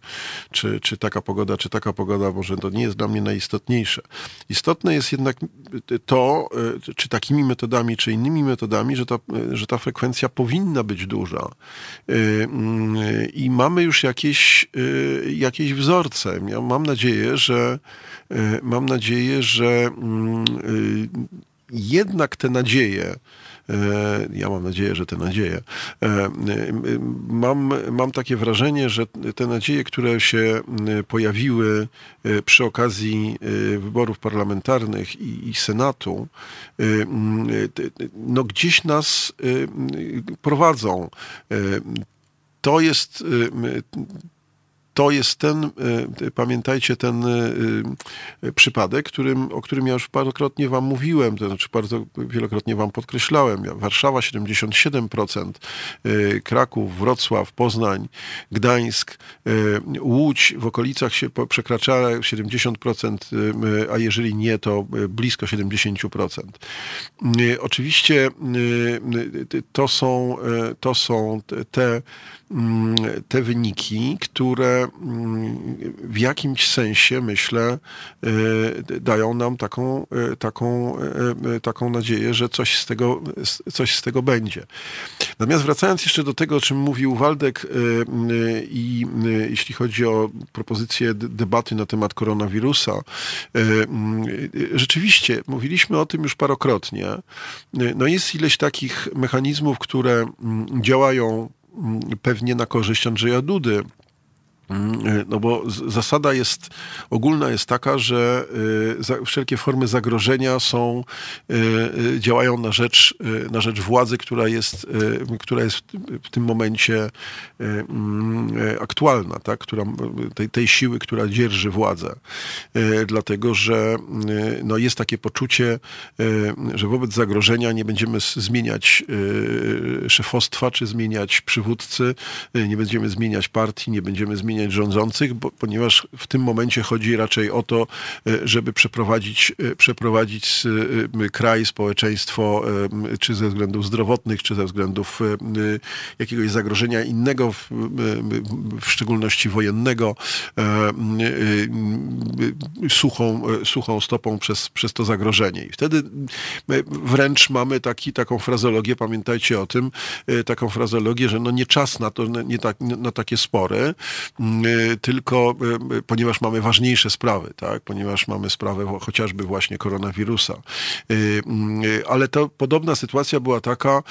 czy, czy taka pogoda, czy taka pogoda, może to nie jest dla mnie najistotniejsze. Istotne jest jednak to, e, czy takimi metodami, czy innymi metodami, że ta, że ta frekwencja powinna być duża. E, mm, I mamy już jakieś, e, jakieś wzorce. Ja mam nadzieję, że mam nadzieję, że mm, jednak te nadzieje, E, ja mam nadzieję, że te nadzieje. E, mam, mam takie wrażenie, że te nadzieje, które się pojawiły e, przy okazji wyborów parlamentarnych i, i Senatu, no gdzieś nas prowadzą. To jest to jest ten, e, pamiętajcie, ten e, e, przypadek, którym, o którym ja już parokrotnie wam mówiłem, to znaczy bardzo wielokrotnie wam podkreślałem. Warszawa 77%, Kraków, Wrocław, Poznań, Gdańsk, Łódź w okolicach się przekracza 70%, a jeżeli nie, to blisko 70%. Oczywiście to są, to są te te wyniki, które mm, w jakimś sensie, myślę, e, dają nam taką, e, taką, e, taką nadzieję, że coś z, tego, coś z tego będzie. Natomiast wracając jeszcze do tego, o czym mówił Waldek i jeśli chodzi o propozycję debaty na temat koronawirusa, mm, rzeczywiście mówiliśmy o tym już parokrotnie. No jest ileś takich mechanizmów, które działają pewnie na korzyść Andrzeja Dudy. Mm, no bo zasada jest, ogólna jest taka, że y, wszelkie formy zagrożenia są, y, działają na rzecz, na rzecz władzy, która jest, która jest w tym momencie mm, aktualna, tak? która, tej, tej siły, która dzierży władzę. Dlatego, że no jest takie poczucie, że wobec zagrożenia nie będziemy zmieniać szefostwa, czy zmieniać przywódcy, nie będziemy zmieniać partii, nie będziemy zmieniać zmieniać rządzących, bo, ponieważ w tym momencie chodzi raczej o to, e, żeby przeprowadzić, e, przeprowadzić e, kraj, społeczeństwo, czy ze względów zdrowotnych, czy ze względów jakiegoś zagrożenia innego, w, w szczególności wojennego, suchą, suchą stopą przez, przez to zagrożenie. I wtedy wręcz mamy taki, taką frazologię, pamiętajcie o tym, taką frazologię, że no nie czas na to, nie tak, na takie spory, tylko ponieważ mamy ważniejsze sprawy, tak? ponieważ mamy sprawę chociażby właśnie koronawirusa. Ale to podobna sytuacja była taka,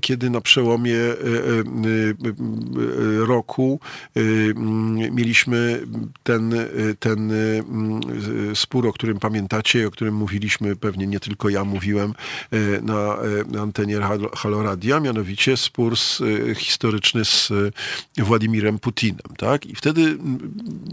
kiedy na przełomie roku mieliśmy ten, ten spór, o którym pamiętacie, o którym mówiliśmy, pewnie nie tylko ja mówiłem na, antenie Haloradia, mianowicie spór historyczny z Władimirem Putinem. Tak? I wtedy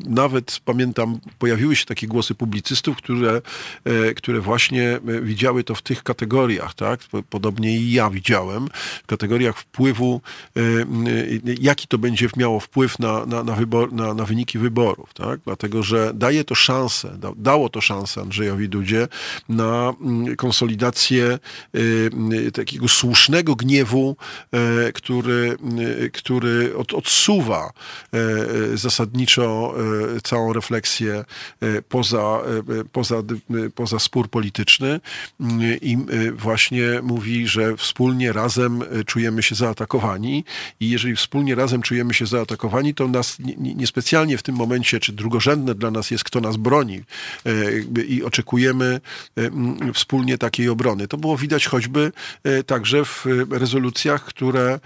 nawet pamiętam, pojawiły się takie głosy publicystów, które, e, które właśnie e, widziały to w tych kategoriach. Tak? Podobnie i ja widziałem, w kategoriach wpływu, e, jaki to będzie miało wpływ na, na, na, wybor, na, na wyniki wyborów. Tak? Dlatego, że daje to szansę, dało to szansę Andrzejowi Dudzie na konsolidację takiego słusznego gniewu, który, który od, odsuwa zasadniczo całą refleksję poza, poza, poza spór polityczny i właśnie mówi, że wspólnie razem czujemy się zaatakowani i jeżeli wspólnie razem czujemy się zaatakowani, to nas niespecjalnie w tym momencie, czy drugorzędne dla nas jest, kto nas broni i oczekujemy wspólnie takiej obrony. To było widać choćby także w rezolucjach, które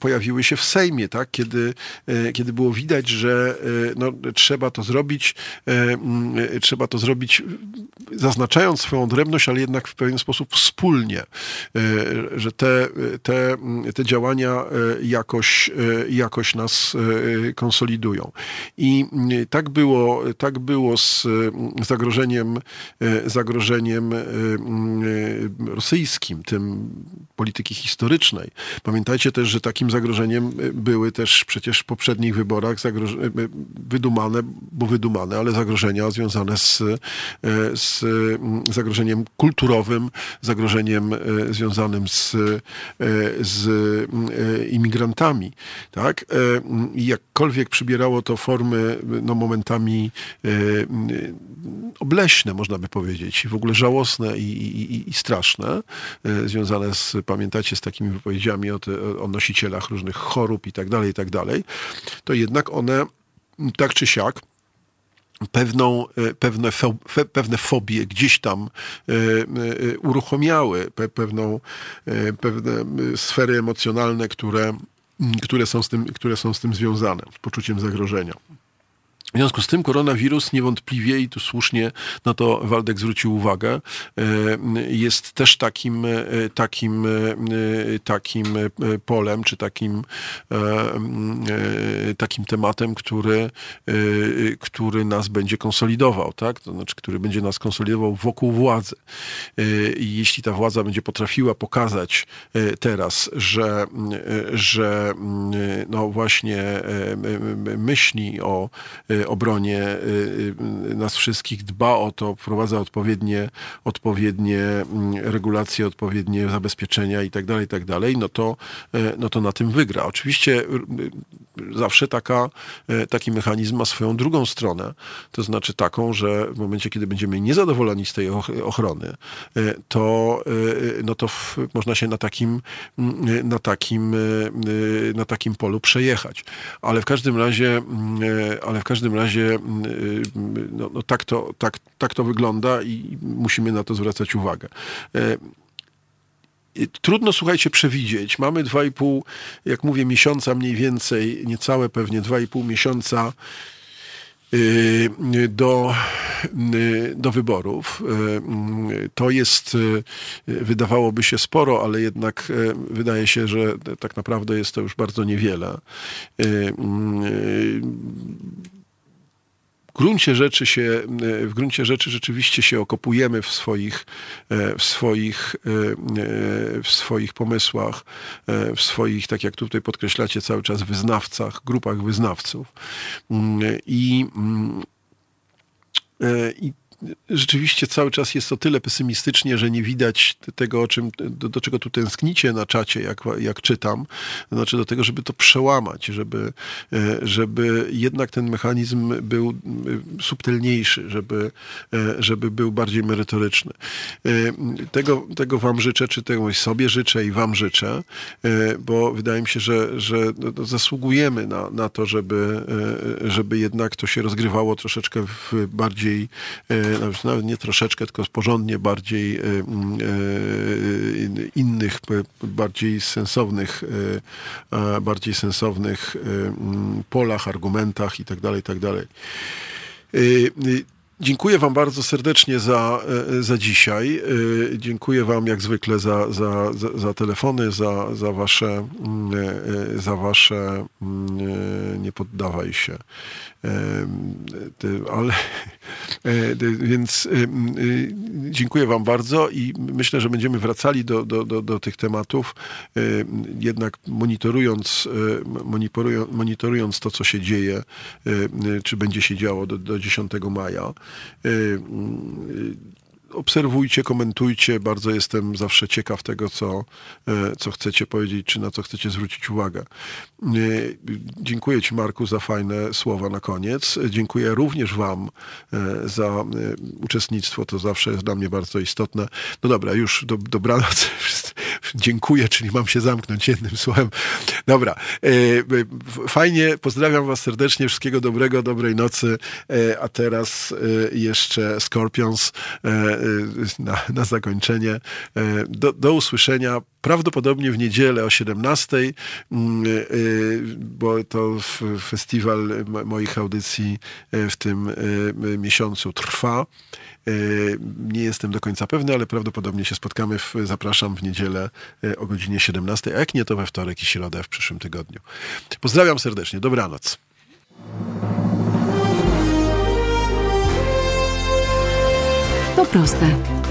pojawiły się w Sejmie, tak? kiedy, kiedy było widać, że no, trzeba to zrobić, trzeba to zrobić zaznaczając swoją odrębność, ale jednak w pewien sposób wspólnie, że te, te, te działania jakoś, jakoś nas konsolidują. I tak było, tak było z zagrożeniem, zagrożeniem rosyjskim, tym polityki historycznej. Pamiętajcie też, że takim zagrożeniem były też przecież w poprzednich wyborach wydumane, bo wydumane, ale zagrożenia związane z, z zagrożeniem kulturowym, zagrożeniem związanym z, z imigrantami. Tak? I jakkolwiek przybierało to formy no, momentami obleśne, można by powiedzieć, w ogóle żałosne i, i, i straszne, związane z, pamiętacie, z takimi wypowiedziami o, te, o nosicielach różnych chorób i tak dalej, i tak dalej, to jednak one tak czy siak pewną, e, pewne, pewne fobie gdzieś tam e, e, uruchomiały, pewną, pewne sfery emocjonalne, które, które, są z tym, które są z tym związane, z poczuciem zagrożenia. W związku z tym koronawirus niewątpliwie, i tu słusznie na to Waldek zwrócił uwagę, e, jest też takim, e, takim, e, takim polem, czy takim, takim tematem, który, który nas będzie konsolidował, tak? To znaczy, który będzie nas konsolidował wokół władzy. I jeśli ta władza będzie potrafiła pokazać teraz, że, że no właśnie myśli o obronie y, y, nas wszystkich, dba o to, wprowadza odpowiednie, odpowiednie mm, regulacje, odpowiednie zabezpieczenia i tak dalej, i tak no to, e, no to na tym wygra. Oczywiście y, zawsze taka, e, taki mechanizm ma swoją drugą stronę, to znaczy taką, że w momencie, kiedy będziemy niezadowoleni z tej ochrony, e, to, no to w, można się na takim, mm, na takim, na takim polu przejechać. Ale w każdym razie, mm, ale w każdym razie no, no tak, to, tak, tak to wygląda i musimy na to zwracać uwagę. Trudno, słuchajcie, przewidzieć. Mamy 2,5, jak mówię, miesiąca mniej więcej, niecałe pewnie 2,5 miesiąca Y, do, y, do wyborów. Y, to jest, wydawałoby się sporo, ale jednak wydaje się, że tak naprawdę jest to już bardzo niewiele w gruncie rzeczy się, e, w gruncie rzeczy rzeczywiście się okopujemy w swoich, e, w swoich, e, w swoich pomysłach, w swoich, tak jak tutaj podkreślacie cały czas, wyznawcach, grupach wyznawców. Mm, I, mm, i rzeczywiście cały czas jest o tyle pesymistycznie, że nie widać tego, o czym, do, do czego tu tęsknicie na czacie, jak, jak czytam. Znaczy do tego, żeby to przełamać, żeby, żeby jednak ten mechanizm był subtelniejszy, żeby, żeby był bardziej merytoryczny. Tego, tego wam życzę, czy tego sobie życzę i wam życzę, bo wydaje mi się, że, że no, no, zasługujemy na, na to, żeby, żeby jednak to się rozgrywało troszeczkę w bardziej, e, nawet nie troszeczkę, tylko porządnie bardziej e, e, innych, bardziej sensownych, bardziej sensownych polach, argumentach i tak dalej, i tak. Dziękuję Wam bardzo serdecznie za, za dzisiaj. Dziękuję Wam jak zwykle za, za, za, telefony, za, za, wasze, mm, za wasze mm, nie poddawaj się. Ale, więc dziękuję Wam bardzo i myślę, że będziemy wracali do, do, do, do tych tematów, jednak monitorując, monitorując to, co się dzieje, czy będzie się działo do, do 10 maja. Y, y, obserwujcie, komentujcie. Bardzo jestem zawsze ciekaw tego, co, e, co chcecie powiedzieć, czy na co chcecie zwrócić uwagę. E, dziękuję Ci, Marku, za fajne słowa na koniec. Dziękuję również Wam e, za uczestnictwo. To zawsze jest dla mnie bardzo istotne. No dobra, już do, dobranoc. Dziękuję, czyli mam się zamknąć jednym słowem. Dobra, fajnie. Pozdrawiam Was serdecznie. Wszystkiego dobrego, dobrej nocy. A teraz jeszcze Scorpions na, na zakończenie. Do, do usłyszenia prawdopodobnie w niedzielę o 17, mm, y, bo to festiwal moich audycji w tym miesiącu trwa. Nie jestem do końca pewny, ale prawdopodobnie się spotkamy. W, zapraszam w niedzielę o godzinie 17, a jak nie to we wtorek i środę w przyszłym tygodniu. Pozdrawiam serdecznie. Dobranoc. To proste.